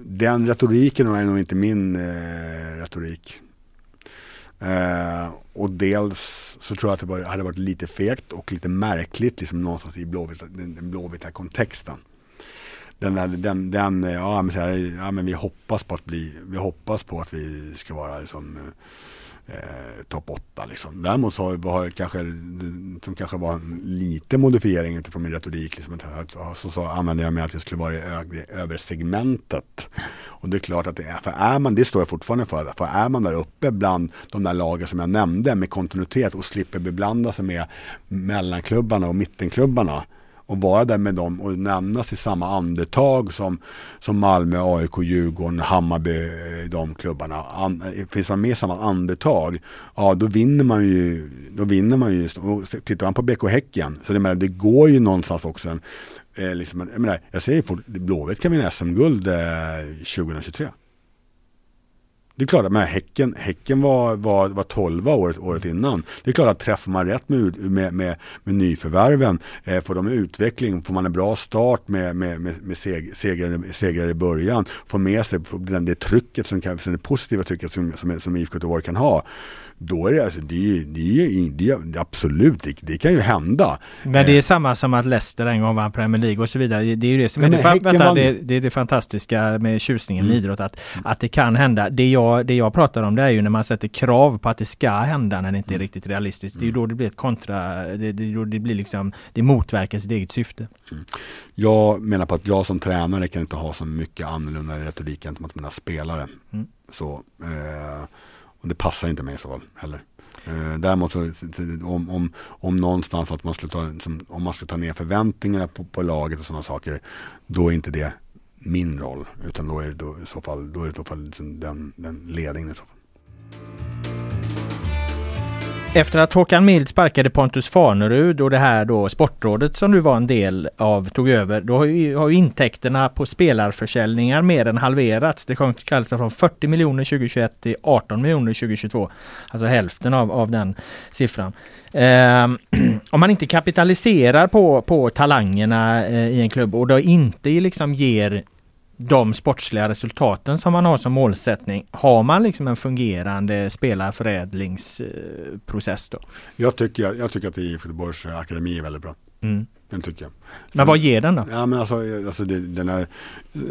den retoriken är nog inte min eh, retorik. Eh, och dels så tror jag att det var, hade varit lite fegt och lite märkligt liksom någonstans i blåvita, den, den blåvita kontexten den, där, den, den eh, ja, men, här, ja, men vi hoppas på att bli, vi hoppas på att vi ska vara liksom, eh, topp 8 liksom. Däremot så har har kanske, som kanske var en liten modifiering utifrån min retorik, liksom, så, så, så använde jag mig att jag skulle vara i över, över segmentet. Och det är klart att det är, för är man, det står jag fortfarande för, för är man där uppe bland de där lagen som jag nämnde med kontinuitet och slipper beblanda sig med mellanklubbarna och mittenklubbarna och vara där med dem och nämnas i samma andetag som, som Malmö, AIK, Djurgården, Hammarby, eh, de klubbarna. An, eh, finns man med i samma andetag, ja då vinner man ju, då vinner man ju. Och tittar man på BK Häcken, så det, menar, det går ju någonstans också en, eh, liksom, jag, menar, jag säger fort, Blåvitt kan vinna SM-guld eh, 2023. Det är klart att men häcken, häcken var, var, var 12 året, året innan. Det är klart att träffar man rätt med, med, med, med nyförvärven, eh, får de utveckling, får man en bra start med, med, med, med seg, segrar, segrar i början, får med sig den, det trycket, som kan, det positiva trycket som, som, som IFK Göteborg kan ha då är det, alltså, det, det, det, absolut, det, det, kan ju hända. Men det är eh. samma som att Leicester en gång vann Premier League och så vidare. Det är ju det som är, det, vänta, det, det, är det fantastiska med tjusningen med mm. idrott, att, att det kan hända. Det jag, det jag pratar om det är ju när man sätter krav på att det ska hända när det inte är mm. riktigt realistiskt. Det är ju då det blir ett kontra, det, det, det blir liksom, det motverkar sitt eget syfte. Mm. Jag menar på att jag som tränare kan inte ha så mycket annorlunda retorik gentemot mina spelare. Mm. Så eh, och det passar inte mig i så fall heller. Eh, däremot så, om, om, om någonstans att man skulle ta, om man skulle ta ner förväntningarna på, på laget och sådana saker, då är inte det min roll, utan då är det då, i så fall, då är det i så fall liksom den, den ledningen i så fall. Efter att Håkan Mild sparkade Pontus Farnerud och det här då sportrådet som du var en del av tog över, då har ju, har ju intäkterna på spelarförsäljningar mer än halverats. Det sjönk alltså från 40 miljoner 2021 till 18 miljoner 2022. Alltså hälften av, av den siffran. Eh, om man inte kapitaliserar på, på talangerna eh, i en klubb och då inte liksom ger de sportsliga resultaten som man har som målsättning. Har man liksom en fungerande spelarförädlingsprocess då? Jag tycker, jag tycker att IF Göteborgs akademi är väldigt bra. Mm. Den tycker jag. Sen, men vad ger den då? Ja men alltså, alltså det, den är,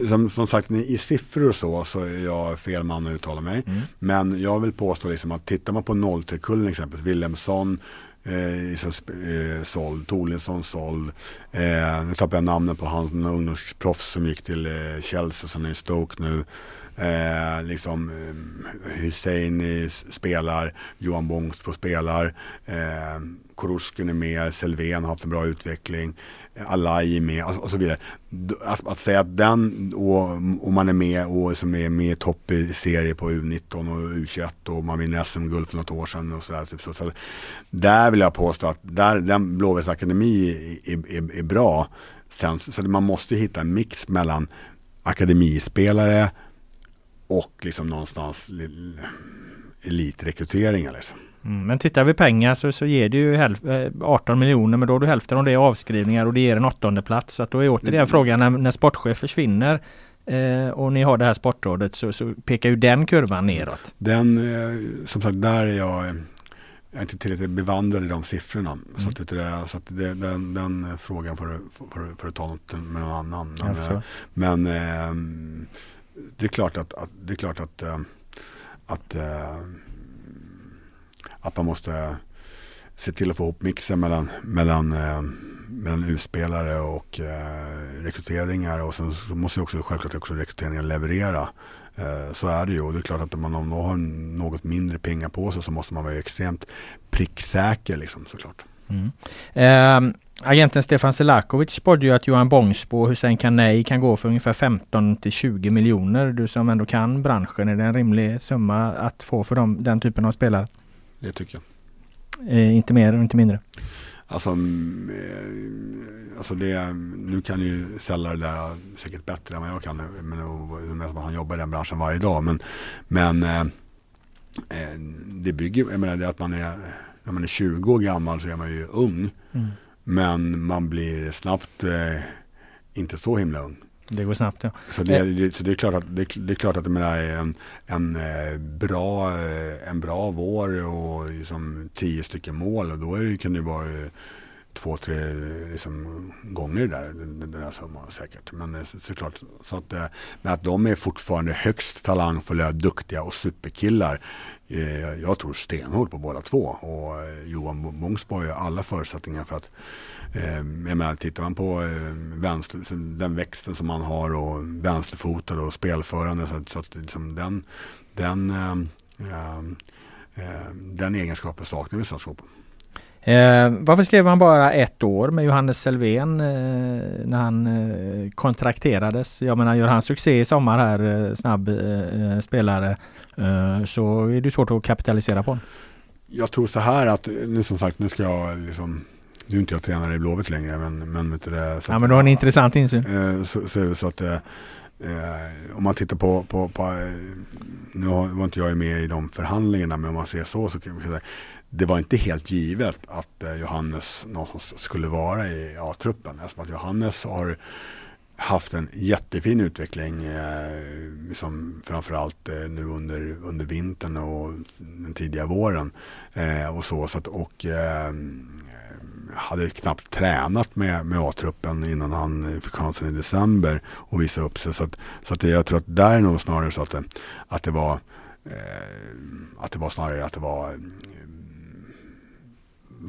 som, som sagt i siffror och så, så är jag fel man att uttala mig. Mm. Men jag vill påstå liksom att tittar man på 03-kullen exempelvis, Wilhelmsson, eh, eh, såld, Torlinsson såld. Eh, nu tappar jag namnet på han ungdomsproffs som gick till eh, Chelsea som är i Stoke nu. Eh, liksom eh, Hussein spelar, Johan Bångsbo spelar, eh, Koruskin är med, Selvén har haft en bra utveckling, eh, Alai är med och, och så vidare. Att, att, säga att den och, och man är med och som är med i topp i serie på U19 och U21 och man vinner SM-guld för något år sedan och sådär. Typ så, så, där vill jag påstå att där, den Blåvitts akademi är, är, är, bra. Sen, så man måste hitta en mix mellan akademispelare och liksom någonstans elitrekryteringar. Liksom. Mm, men tittar vi pengar så, så ger det ju hälf, 18 miljoner men då har du hälften av det avskrivningar och det ger en åttonde plats. Så att då är återigen mm. frågan när, när sportchef försvinner eh, och ni har det här sportrådet så, så, pekar ju den kurvan neråt. Den, eh, som sagt, där är jag jag är inte tillräckligt bevandrad i de siffrorna. Mm. Så, att det, så att det, den, den frågan får du, får, får du ta något med någon annan. Men, eh, men eh, det är klart att, att det är klart att, eh, att, eh, att man måste se till att få ihop mixen mellan, mellan, eh, mellan utspelare och rekryteringar och sen så måste också självklart också rekryteringen leverera. Så är det ju och det är klart att om man har något mindre pengar på sig så måste man vara extremt pricksäker liksom såklart. Mm. Eh, agenten Stefan Selakovic spådde ju att Johan Bångsbo och Hussein Kanei kan gå för ungefär 15 till 20 miljoner. Du som ändå kan branschen, är det en rimlig summa att få för dem, den typen av spelare? Det tycker jag. Eh, inte mer och inte mindre? Alltså, mm, eh, alltså det, nu kan ju säljare det där säkert bättre än vad jag kan. Men, han jobbar i den branschen varje dag. Men, men eh, eh det bygger, jag menar det att man är när man är 20 år gammal så är man ju ung. Mm. Men man blir snabbt eh, inte så himla ung. Det går snabbt ja. Så det, eh. det, så det är klart att det, det är klart att är en, en, eh, bra, eh, en bra vår och liksom tio stycken mål och då är det, kan det vara två, tre liksom, gånger där, den, där summan säkert. Men eh, såklart, så att, eh, men att de är fortfarande högst talangfulla, duktiga och superkillar. Eh, jag tror stenhårt på båda två och eh, Johan Bångsborg har alla förutsättningar för att jag menar, tittar man på vänster, liksom, den växten som man har och vänsterfotad och spelförande så, så att liksom den, den, den egenskapen saknar vi i svensk fotboll. Eh, varför skrev han bara ett år med Johannes Selvén eh, när han eh, kontrakterades? Jag menar gör han succé i sommar här, eh, snabb eh, spelare, eh, så är det svårt att kapitalisera på honom. Jag tror så här att, nu som sagt, nu ska jag liksom nu är inte jag tränare i Blåvitt längre men, men vet du det, så Ja men du har en intressant insyn. Så, så, så att om man tittar på, på, på nu var inte jag med i de förhandlingarna men om man ser så så kan man säga det var inte helt givet att eh, Johannes någonstans skulle vara i A-truppen. Eftersom att Johannes har haft en jättefin utveckling eh, liksom framförallt eh, nu under, under vintern och den tidiga våren. Eh, och så, så att, och eh, hade knappt tränat med, med A-truppen innan han fick chansen i december och visa upp sig. Så, att, så att jag tror att där är nog snarare så att det, att det var eh, att det var snarare att det var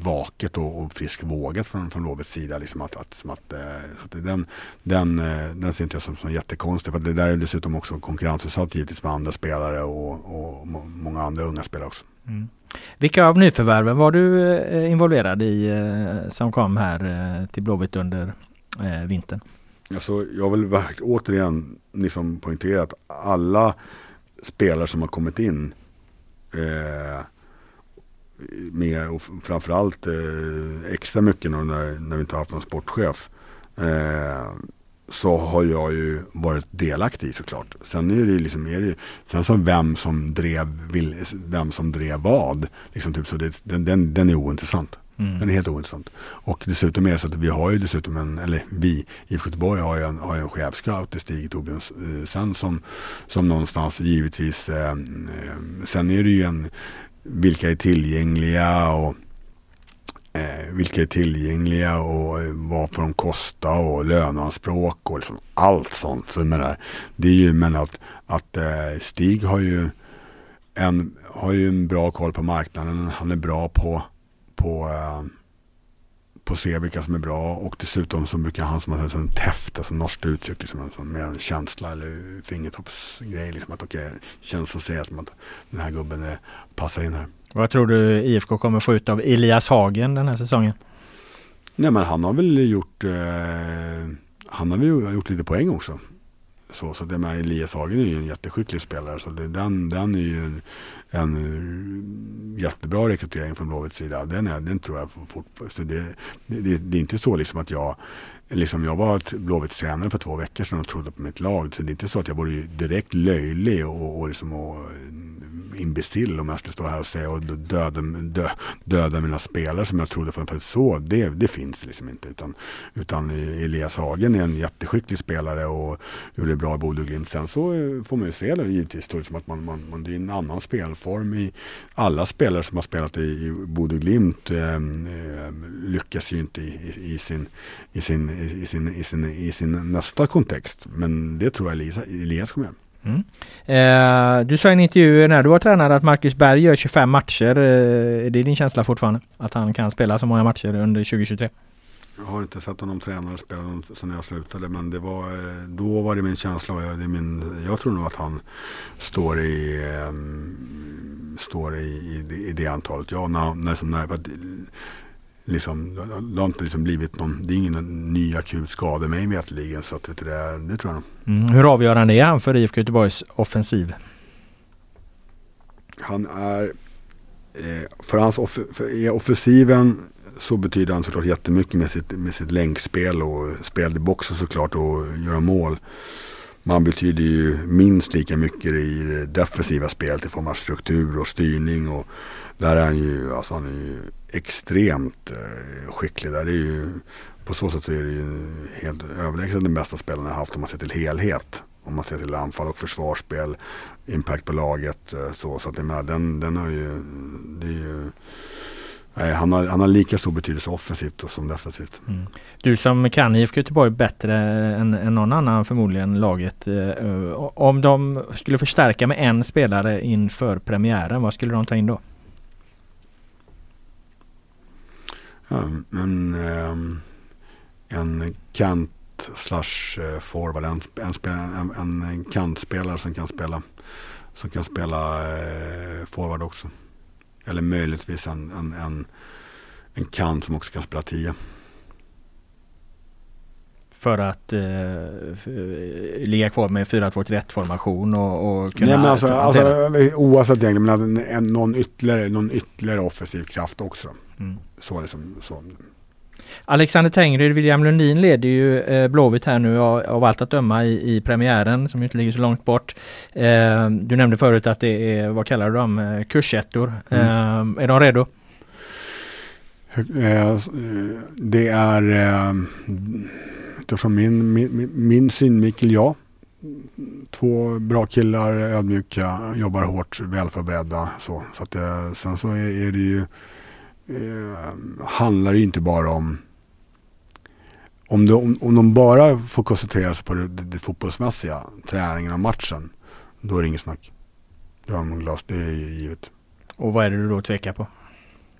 vaket och, och friskvågat från, från Lovets sida. Liksom att, att, som att, eh, att den, den, eh, den ser inte jag som, som jättekonstig. För det där är dessutom också konkurrensutsatt givetvis med andra spelare och, och många andra unga spelare också. Mm. Vilka av nyförvärven var du eh, involverad i som kom här till Blåvitt under vintern? Alltså, jag vill återigen liksom poängtera att alla spelare som har kommit in eh, med och framförallt eh, extra mycket nu när, när vi inte har haft någon sportchef. Eh, så har jag ju varit delaktig såklart. Sen är det liksom, är det, sen så vem som drev, vem som drev vad, liksom typ, så det, den, den, den är ointressant. Mm. Den är helt ointressant. Och dessutom är det så att vi har ju dessutom en, eller vi, IFK Göteborg har ju en, har en chefscout, det Stig Torbjörnsen som, som någonstans givetvis, eh, eh, sen är det ju en, vilka är tillgängliga och eh, vilka är tillgängliga och eh, vad får de kosta och löneanspråk och liksom allt sånt. Så menar, det är ju men att, att eh, Stig har ju, en, har ju en bra koll på marknaden. Han är bra på, på eh, på att se vilka som är bra och dessutom så brukar han som har en täft, alltså norskt uttryck, liksom, mer en känsla eller fingertoppsgrej. Liksom, att okej, okay, känslan säger att, att den här gubben är, passar in här. Vad tror du IFK kommer få ut av Elias Hagen den här säsongen? Nej men han har väl gjort, eh, han har väl gjort lite poäng också. Så, så det med Elias Hagen är ju en jätteskicklig spelare. Så det, den, den är ju en, eh, jättebra rekrytering från Blåvitts sida. Den, är, den tror jag fort, så det, det, det, är inte så liksom att jag Liksom jag var Blåvitts tränare för två veckor sedan och trodde på mitt lag. Så det är inte så att jag vore direkt löjlig och, och, liksom och eh, imbecill om jag skulle stå här och säga och döda, dö, döda mina spelare som jag trodde för så. Det, det finns liksom inte. Utan, utan Elias Hagen är en jätteskicklig spelare och gjorde bra i Bodö Glimt. Sen så får man ju se det givetvis då, som att man, man, man, det är en annan spelform. I, alla spelare som har spelat i, i Bodö Glimt eh, lyckas ju inte i, i, i, sin, i, sin, i, sin, i, sin, i sin nästa kontext. Men det tror jag Elias, Elias kommer göra. Mm. Eh, du sa i en intervju när du var tränare att Marcus Berg gör 25 matcher. Eh, är det din känsla fortfarande? Att han kan spela så många matcher under 2023? Jag har inte sett honom träna och spela sedan jag slutade men det var, eh, då var det min känsla och jag, det min, jag tror nog att han står i, um, står i, i, i, det antalet. Ja, när, när, när, liksom, det har inte liksom blivit någon, det är ingen ny akut skada mig vetligen så att, vet du, det, det tror jag nog. Mm. Hur avgörande är han för IFK Göteborgs offensiv? Han är, eh, för hans off, för offensiven så betyder han såklart jättemycket med sitt, med sitt länkspel och spel i boxen såklart och göra mål. Man betyder ju minst lika mycket i det defensiva spelet i form av struktur och styrning och där är han ju, alltså han är ju extremt eh, skicklig. Där är ju, på så sätt så är det ju helt överlägset den bästa spelaren jag haft om man ser till helhet. Om man ser till anfall och försvarsspel, impact på laget. Eh, så, så att menar, den, den har ju, det är ju Nej, han, har, han har lika stor betydelse offensivt som defensivt. Mm. Du som kan IFK Göteborg bättre än, än någon annan förmodligen laget. Eh, om de skulle förstärka med en spelare inför premiären, vad skulle de ta in då? Ja, en, ehm, en kant slash eh, forward, en, en, en, kantspelare som kan spela, som kan spela eh, forward också. Eller möjligtvis en, en, en, en kant som också kan spela 10. För att eh, ligga kvar med 4-2-3-1 formation och, och kunna... Nej, men alltså, alltså, oavsett egentligen, men en, någon, ytterligare, någon ytterligare offensiv kraft också. Mm. Så liksom, så. Alexander Tengryd, William Lundin leder ju eh, Blåvitt här nu av, av allt att döma i, i premiären som inte ligger så långt bort. Eh, du nämnde förut att det är, vad kallar du dem, eh, kursettor. Mm. Eh, är de redo? Det är utifrån min, min, min synvinkel ja. Två bra killar, ödmjuka, jobbar hårt, välförberedda. Så, så att, sen så är, är det ju eh, handlar det inte bara om om de, om de bara får koncentrera sig på det, det, det fotbollsmässiga, träningen och matchen, då är det inget snack. Då har de glas, det är givet. Och vad är det du då tvekar på?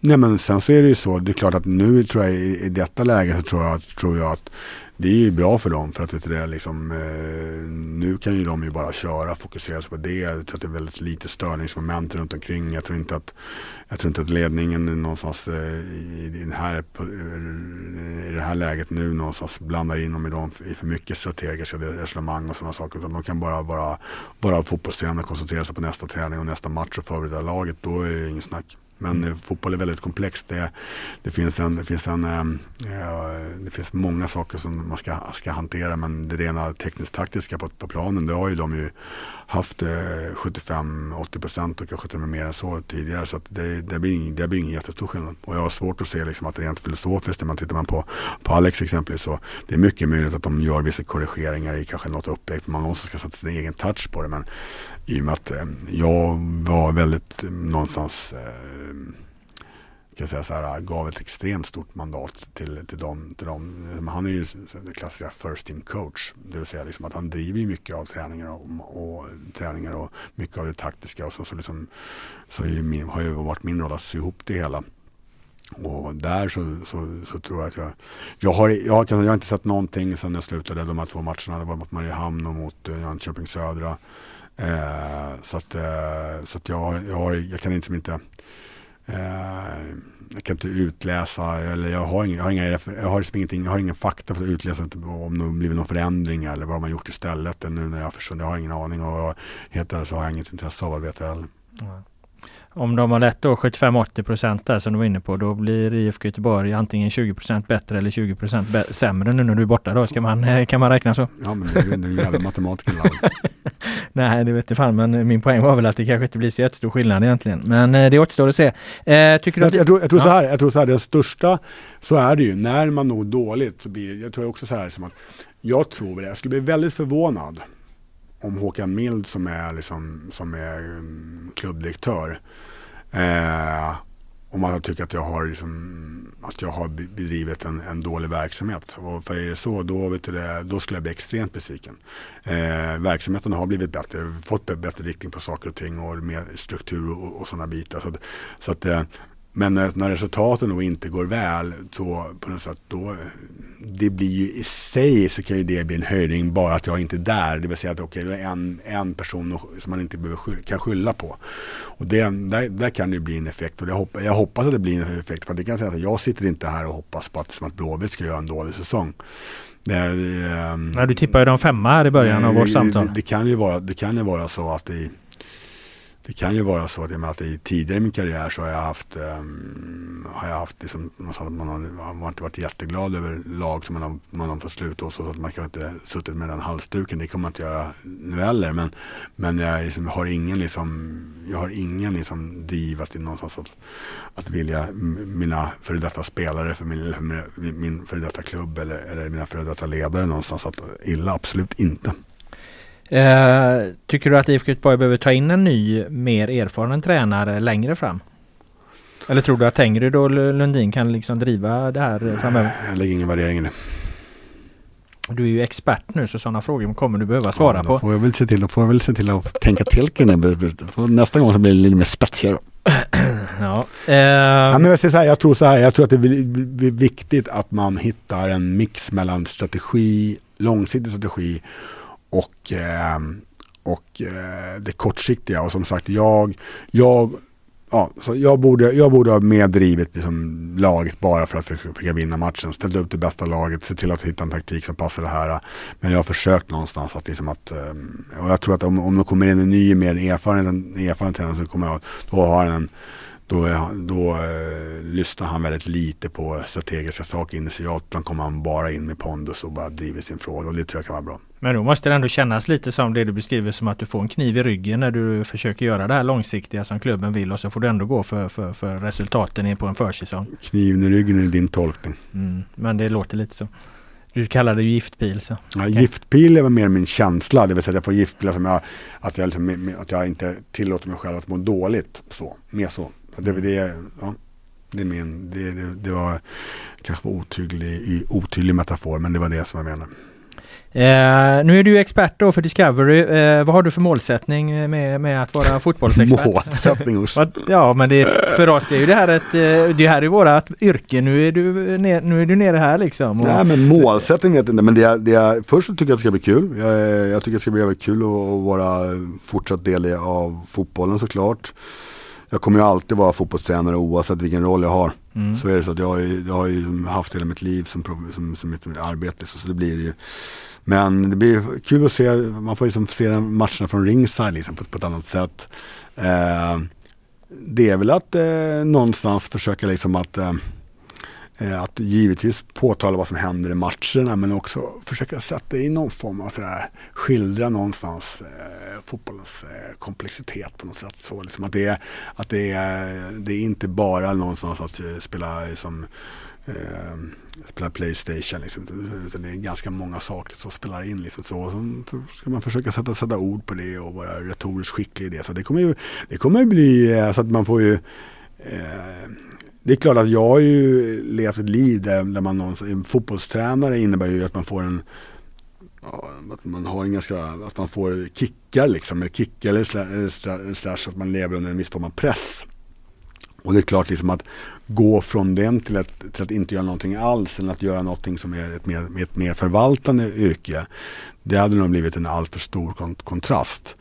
Nej men sen så är det ju så, det är klart att nu tror jag i, i detta läge så tror jag, tror jag att det är ju bra för dem för att det är liksom, eh, nu kan ju de ju bara köra, fokusera sig på det. Jag tror att det är väldigt lite störningsmoment runt omkring. Jag tror inte att, jag tror inte att ledningen någonstans eh, i, den här, eh, i det här läget nu någonstans blandar in dem i, dem, i för mycket strategiska resonemang och sådana saker. Utan de kan bara vara, bara fotbollstränare, koncentrera sig på nästa träning och nästa match och förbereda laget. Då är det inget snack. Men mm. fotboll är väldigt komplext. Det, det, finns, en, det, finns, en, eh, eh, det finns många saker som man ska, ska hantera men det rena tekniskt taktiska på, på planen det har ju de ju haft eh, 75-80 procent och kanske till och med mer än så tidigare. Så det, det, blir ingen, det blir ingen jättestor skillnad. Och jag har svårt att se liksom att rent filosofiskt, när man tittar man på, på Alex exempelvis, så det är mycket möjligt att de gör vissa korrigeringar i kanske något upplägg, för man någonstans ska sätta sin egen touch på det. Men i och med att eh, jag var väldigt eh, någonstans eh, kan säga så här, gav ett extremt stort mandat till, till, dem, till dem. Han är ju den klassiska first team coach. Det vill säga liksom att han driver mycket av träningar och, och, träningar och mycket av det taktiska. Och så, så, liksom, så min, har ju varit min roll att sy ihop det hela. Och där så, så, så, tror jag att jag, jag har, jag, jag har inte sett någonting sedan jag slutade de här två matcherna. Det var mot Mariehamn och mot eh, Jönköping Södra. Eh, så att, eh, så att jag, jag, har, jag kan liksom inte Eh, jag kan inte utläsa eller jag har, inga, jag har, inga, jag har liksom ingenting, jag har ingen fakta för att utläsa om det blivit någon förändring eller vad man gjort istället nu när jag försvunnit. Jag har ingen aning och helt ärligt så har jag inget intresse av att veta heller. Om de har lätt då 75-80% där som du var inne på, då blir IFK Göteborg antingen 20% bättre eller 20% sämre nu när du är borta då. Ska man, eh, kan man räkna så? Ja, men det är ju en jävla matematiker. Nej, det vet jag fan, men min poäng var väl att det kanske inte blir så jättestor skillnad egentligen. Men eh, det återstår att se. Eh, tycker du att... jag, tror, jag tror ja. så här, jag tror så här, den största, så är det ju, när man når dåligt så blir, jag tror också så här som att, jag tror det, jag skulle bli väldigt förvånad om Håkan Mild som är, liksom, som är mm, klubbdirektör eh, om man tycker att jag har, liksom, att jag har bedrivit en, en, dålig verksamhet. Och för är det så, då, vet du det, då skulle jag bli extremt besviken. Eh, verksamheten har blivit bättre, fått bättre riktning på saker och ting och mer struktur och, och sådana bitar. Så, så att, eh, men när, när resultaten då inte går väl, då, på något sätt då, eh, det blir ju i sig så kan ju det bli en höjning bara att jag inte är där. Det vill säga att okej, okay, det är en, en person som man inte behöver skylla, kan skylla på. Och det, där, där kan det bli en effekt och jag, hoppas, jag hoppas att det blir en effekt. För det kan säga att jag sitter inte här och hoppas på att, som att Blåvitt ska göra en dålig säsong. Det, um, Nej, du tippar ju de femma här i början av vårt samtal. Det, det, kan ju vara, det kan ju vara så att det det kan ju vara så att, att i tidigare i min karriär så har jag haft, um, har jag haft liksom, man har, man har inte varit jätteglad över lag som man har, man har fått sluta och så, så att man kanske inte suttit med den halsduken. Det kommer man inte göra nu heller. Men, men jag liksom, har ingen liksom, jag har ingen liksom driv att, någonstans att, att vilja mina före detta spelare för min, min, min före detta klubb eller, eller mina före detta ledare någonstans att illa, absolut inte. Eh, tycker du att IFK Göteborg behöver ta in en ny, mer erfaren tränare längre fram? Eller tror du att Tengryd och Lundin kan liksom driva det här framöver? Jag lägger ingen värdering i det. Du är ju expert nu så sådana frågor kommer du behöva svara ja, på. Får jag, väl se till, då får jag väl se till att tänka till kring det. Nästa gång så blir det lite mer spetsigare. ja. Eh. ja, men jag, så här, jag tror så här, jag tror att det är viktigt att man hittar en mix mellan strategi, långsiktig strategi och, eh, och eh, det kortsiktiga. Och som sagt, jag, jag, ja, så jag, borde, jag borde ha medrivit liksom laget bara för att försöka vinna matchen. Ställde upp det bästa laget, se till att hitta en taktik som passar det här. Men jag har försökt någonstans att, liksom att eh, och jag tror att om, om det kommer in en ny, mer erfaren, erfaren tränare så kommer jag, då har en då, då eh, lyssnar han väldigt lite på strategiska saker. Initialt kommer han bara in med pondus och bara driver sin fråga och det tror jag kan vara bra. Men då måste det ändå kännas lite som det du beskriver som att du får en kniv i ryggen när du försöker göra det här långsiktiga som klubben vill och så får du ändå gå för, för, för resultaten på en försäsong. Kniven i ryggen är din tolkning. Mm, men det låter lite så. Du kallar det ju giftpil så. Ja. Giftpil är mer min känsla, det vill säga att jag får giftpilar som jag, att jag, liksom, att jag inte tillåter mig själv att må dåligt. Så, mer så. Det, det, ja, det, är min, det, det, det var kanske var otydlig, otydlig metafor men det var det som jag menade. Eh, nu är du expert då för Discovery. Eh, vad har du för målsättning med, med att vara fotbollsexpert? målsättning? ja, men det, för oss är ju det här ett, eh, det här är vårat yrke. Nu är du, ner, nu är du nere här liksom. Och... Nej, men målsättning vet jag inte. Men det är, det är, först så tycker jag att det ska bli kul. Jag, jag tycker det ska bli väldigt kul att vara fortsatt del av fotbollen såklart. Jag kommer ju alltid vara fotbollstränare oavsett vilken roll jag har. Mm. Så är det så att jag har ju, jag har ju haft hela mitt liv som, som, som, som arbete. Så, så det blir ju men det blir kul att se, man får liksom se matcherna från ringside liksom på, på ett annat sätt. Eh, det är väl att eh, någonstans försöka liksom att eh, Eh, att givetvis påtala vad som händer i matcherna men också försöka sätta i någon form av sådär, skildra någonstans eh, fotbollens eh, komplexitet på något sätt. Så liksom att det, att det, är, det är inte bara någonstans att eh, spela som eh, spela Playstation. Liksom. Utan det är ganska många saker som spelar in. Liksom. Så, så ska man försöka sätta, sätta ord på det och vara retoriskt skicklig i det. Så det kommer ju det kommer bli eh, så att man får ju eh, det är klart att jag har ju levt ett liv där, där man någonstans, en fotbollstränare innebär ju att man får en att man har en ganska, att man får kickar liksom, eller kickar eller slash att man lever under en viss form av press. Och det är klart liksom att gå från den till att, till att inte göra någonting alls eller att göra någonting som är ett mer, ett mer förvaltande yrke. Det hade nog blivit en alltför stor kont kontrast.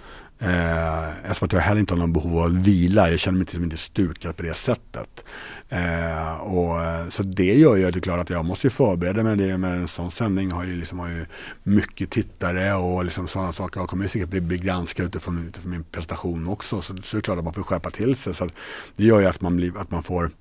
Eh, eftersom att jag heller inte har någon behov av att vila. Jag känner mig liksom inte stukad på det sättet. Eh, och, eh, så det gör ju att det är klart att jag måste förbereda mig. Det, med en sån sändning har ju, liksom, har ju mycket tittare och liksom sådana saker. Jag kommer säkert bli, bli granskad utifrån, utifrån min prestation också. Så, så är det klart att man får skärpa till sig. Så det gör ju att man, blir, att man får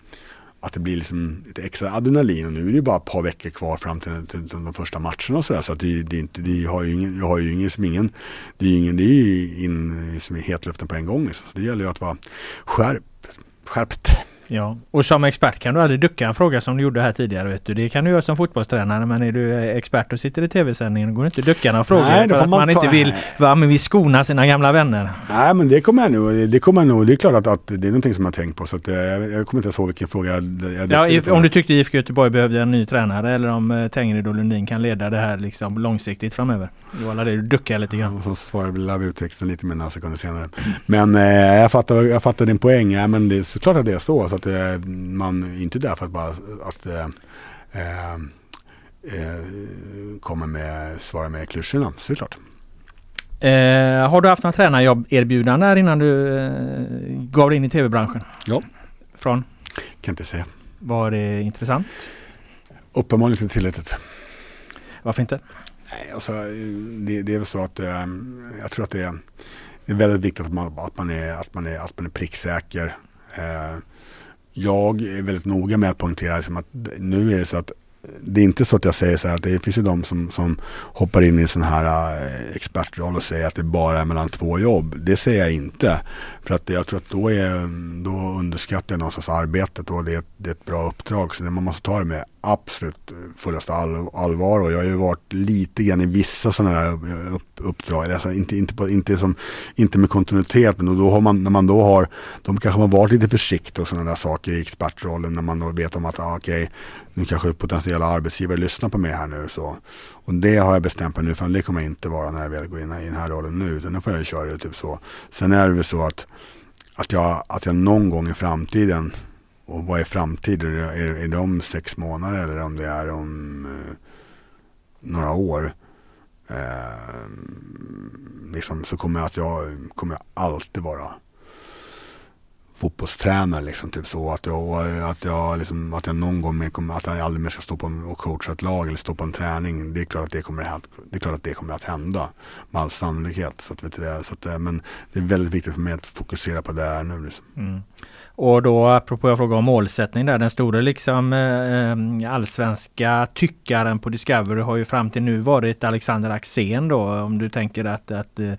att det blir liksom lite extra adrenalin. Och nu är det ju bara ett par veckor kvar fram till, till, till de första matcherna och sådär. Så att det, det, inte, det har ju ingen, jag har ju ingen som ingen, det är ingen, det är in som i hetluften på en gång. Liksom. Så det gäller ju att vara skärp, skärpt. Ja, och som expert kan du aldrig ducka en fråga som du gjorde här tidigare. Vet du. Det kan du göra som fotbollstränare men är du expert och sitter i tv-sändningen går det inte att ducka några frågor Nej, för att man, man inte vill va, men vi skona sina gamla vänner. Nej men det kommer jag nog, det kommer jag nog, det är klart att, att det är någonting som jag har tänkt på så att jag, jag kommer inte ihåg vilken fråga jag, jag ja, Om du tyckte IFK Göteborg behövde en ny tränare eller om uh, Tengryd och Lundin kan leda det här liksom långsiktigt framöver. Det var det du duckade lite grann. Och så svarade vi ut texten lite med några sekunder senare. Men eh, jag, fattar, jag fattar din poäng. Ja, men det är såklart att det är så. så att, eh, man inte där för att bara att, eh, eh, eh komma med, svara med klyschorna, såklart. Eh, har du haft några tränarjobb erbjudanden innan du eh, gav dig in i tv-branschen? Ja. Från? Kan inte säga. Var det intressant? Uppenbarligen inte tillräckligt. Varför inte? Nej, alltså, det, det är väl så att eh, jag tror att det är, det är väldigt viktigt att man, att man, är, att man, är, att man är pricksäker. Eh, jag är väldigt noga med att poängtera liksom att nu är det så att det är inte så att jag säger så här att det finns ju de som, som hoppar in i en sån här äh, expertroll och säger att det bara är mellan två jobb. Det säger jag inte. För att jag tror att då, är, då underskattar jag någonstans arbetet och det är, det är ett bra uppdrag. Så man måste ta det med absolut fullaste all, allvar. Och jag har ju varit lite grann i vissa sådana här eh, upp, uppdrag. Alltså inte, inte, på, inte, som, inte med kontinuitet men då har man, när man då har, de kanske man varit lite försiktig och sådana där saker i expertrollen när man då vet om att ah, okej, okay, nu kanske potentiella arbetsgivare lyssnar på mig här nu. Så. Och det har jag bestämt mig nu, för det kommer jag inte vara när jag väl går in i den här rollen nu, utan nu får jag köra det typ så. Sen är det väl så att, att, jag, att jag någon gång i framtiden, och vad är framtiden? Är, är det om sex månader eller om det är om eh, några år? Eh, liksom, så kommer jag, att jag kommer alltid vara fotbollstränare liksom, typ så. Att jag, att jag, liksom, att jag någon gång mer kommer, att jag aldrig mer ska stå på och coacha ett lag eller stå på en träning. Det är klart att det kommer, att, det är klart att, det kommer att hända med all sannolikhet. Så att, vet du så att, eh, men det är väldigt viktigt för mig att fokusera på det här nu. Liksom. Mm. Och då apropå jag frågade om målsättning där, den stora liksom eh, allsvenska tyckaren på Discovery har ju fram till nu varit Alexander Axén då. Om du tänker att, att eh,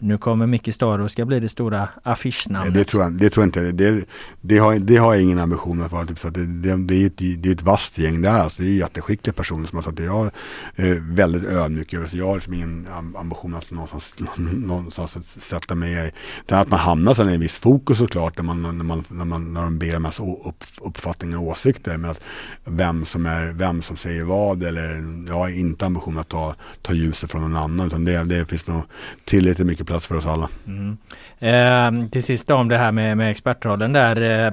nu kommer Micke Staro ska bli det stora affischnamnet. Det tror jag, det tror jag inte. Det, det, har, det har jag ingen ambition att vara. Typ, så det, det, det, är ett, det är ett vasst gäng där. Alltså, det är jätteskickliga personer som har sagt att jag är väldigt ödmjuk. Så jag har liksom ingen ambition att någonstans, någonstans sätta mig i. Att man hamnar sen i en viss fokus såklart när, man, när, man, när, man, när de ber om massa upp, uppfattningar och åsikter. Men att vem som, är, vem som säger vad eller jag har inte ambition att ta, ta ljuset från någon annan. Utan det, det finns nog tillräckligt mycket plats för oss alla. Mm. Eh, till sist då om det här med, med expertrollen där. Eh,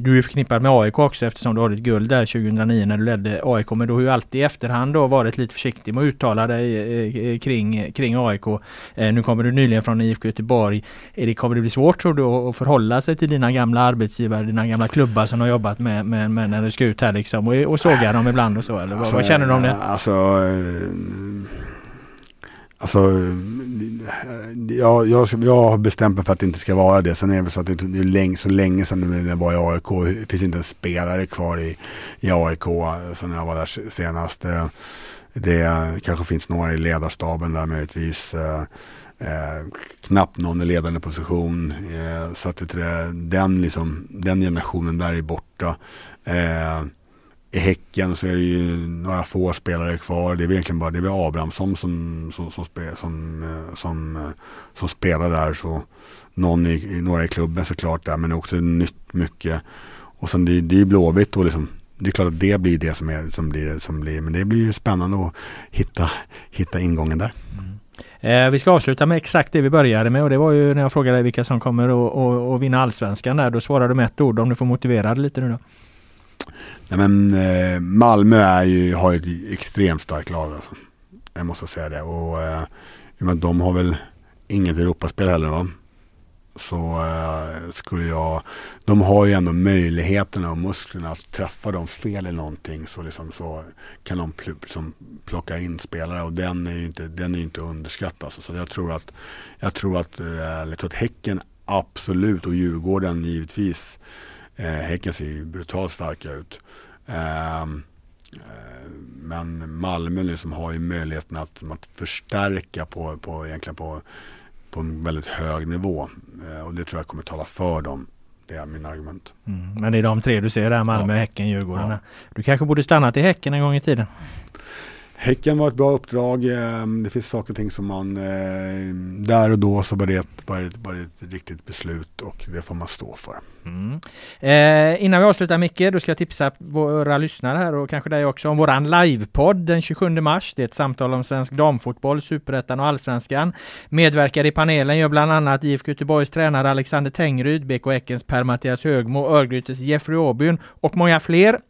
du är förknippad med AIK också eftersom du har ditt guld där 2009 när du ledde AIK. Men du har ju alltid i efterhand då varit lite försiktig med att uttala dig eh, kring, kring AIK. Eh, nu kommer du nyligen från IFK Göteborg. Är det, kommer det bli svårt tror du att förhålla sig till dina gamla arbetsgivare, dina gamla klubbar som du har jobbat med, med, med när du ska ut här liksom och, och såga dem ibland och så eller alltså, vad, känner du om det? Alltså, Alltså, jag, jag, jag har bestämt mig för att det inte ska vara det. Sen är det väl så att det, är länge, så länge sedan jag var i AIK. Det finns inte en spelare kvar i, i AIK sen jag var där senast. Eh, det kanske finns några i ledarstaben där möjligtvis. Eh, eh, knappt någon i ledande position. Eh, så att det, den, liksom, den generationen där är borta. Eh, i Häcken så är det ju några få spelare kvar. Det är egentligen bara det är Abrahamsson som, som, som, som, eh, som, eh, som spelar där. Så någon i, några i klubben såklart där men också nytt mycket. Och sen det, det är Blåvitt och liksom det är klart att det blir det som, är, som, blir, som blir. Men det blir ju spännande att hitta, hitta ingången där. Mm. Eh, vi ska avsluta med exakt det vi började med och det var ju när jag frågade vilka som kommer att vinna allsvenskan där. Då svarade du med ett ord om du får motivera det lite nu då. Ja, men, eh, Malmö är ju, har ett extremt starkt lag. Alltså. Jag måste säga det. Och, eh, de har väl inget Europaspel heller va? så eh, skulle jag, de har ju ändå möjligheterna och musklerna att träffa dem fel i någonting så, liksom, så kan de pl liksom, plocka in spelare och den är ju inte, den är inte underskattad. Alltså. Så jag tror att, jag tror att, eh, jag tror att Häcken absolut och Djurgården givetvis. Eh, häcken ser ju brutalt starka ut. Ehm, eh, men Malmö liksom har ju möjligheten att, att förstärka på, på, egentligen på, på en väldigt hög nivå. Eh, och det tror jag kommer tala för dem. Det är min argument. Mm, men det är de tre du ser där, Malmö, ja. Häcken, Djurgården. Ja. Du kanske borde stannat i Häcken en gång i tiden? Häcken var ett bra uppdrag. Ehm, det finns saker och ting som man, eh, där och då så var det, ett, var, det, var det ett riktigt beslut och det får man stå för. Mm. Eh, innan vi avslutar Micke, då ska jag tipsa våra lyssnare här och kanske dig också om våran livepodd den 27 mars. Det är ett samtal om svensk damfotboll, superettan och allsvenskan. Medverkar i panelen gör bland annat IFK Göteborgs tränare Alexander Tengryd, BK Häckens Per-Mattias Högmo, Örgrytes Jeffrey Åbyn och många fler.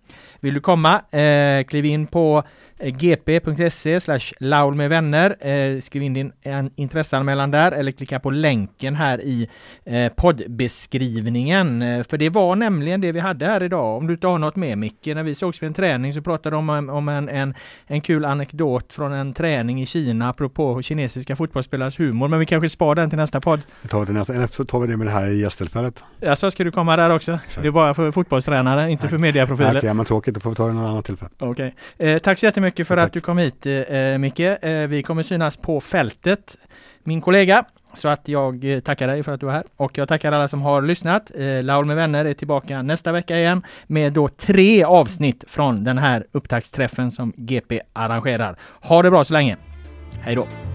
Vill du komma? Eh, kliv in på gp.se slash laul med vänner. Eh, skriv in din intresseanmälan där eller klicka på länken här i eh, poddbeskrivningen. Eh, för det var nämligen det vi hade här idag. Om du inte har något med Micke, när vi sågs vid en träning så pratade de om, om en, en, en kul anekdot från en träning i Kina apropå kinesiska fotbollsspelares humor. Men vi kanske spar den till nästa podd. Det tar vi till nästa, eller så tar vi det med det här i gästtillfället. Alltså, ska du komma där också? Så. Det är bara för fotbollstränare, inte Tack. för mediaprofiler. Okej, okay, men tråkigt. Då får vi ta det någon annan tillfälle. Okej. Okay. Eh, tack så jättemycket mycket för Tack. att du kom hit eh, Micke. Eh, vi kommer synas på fältet, min kollega. Så att jag eh, tackar dig för att du är här och jag tackar alla som har lyssnat. Eh, Laul med vänner är tillbaka nästa vecka igen med då tre avsnitt från den här upptaktsträffen som GP arrangerar. Ha det bra så länge. Hej då!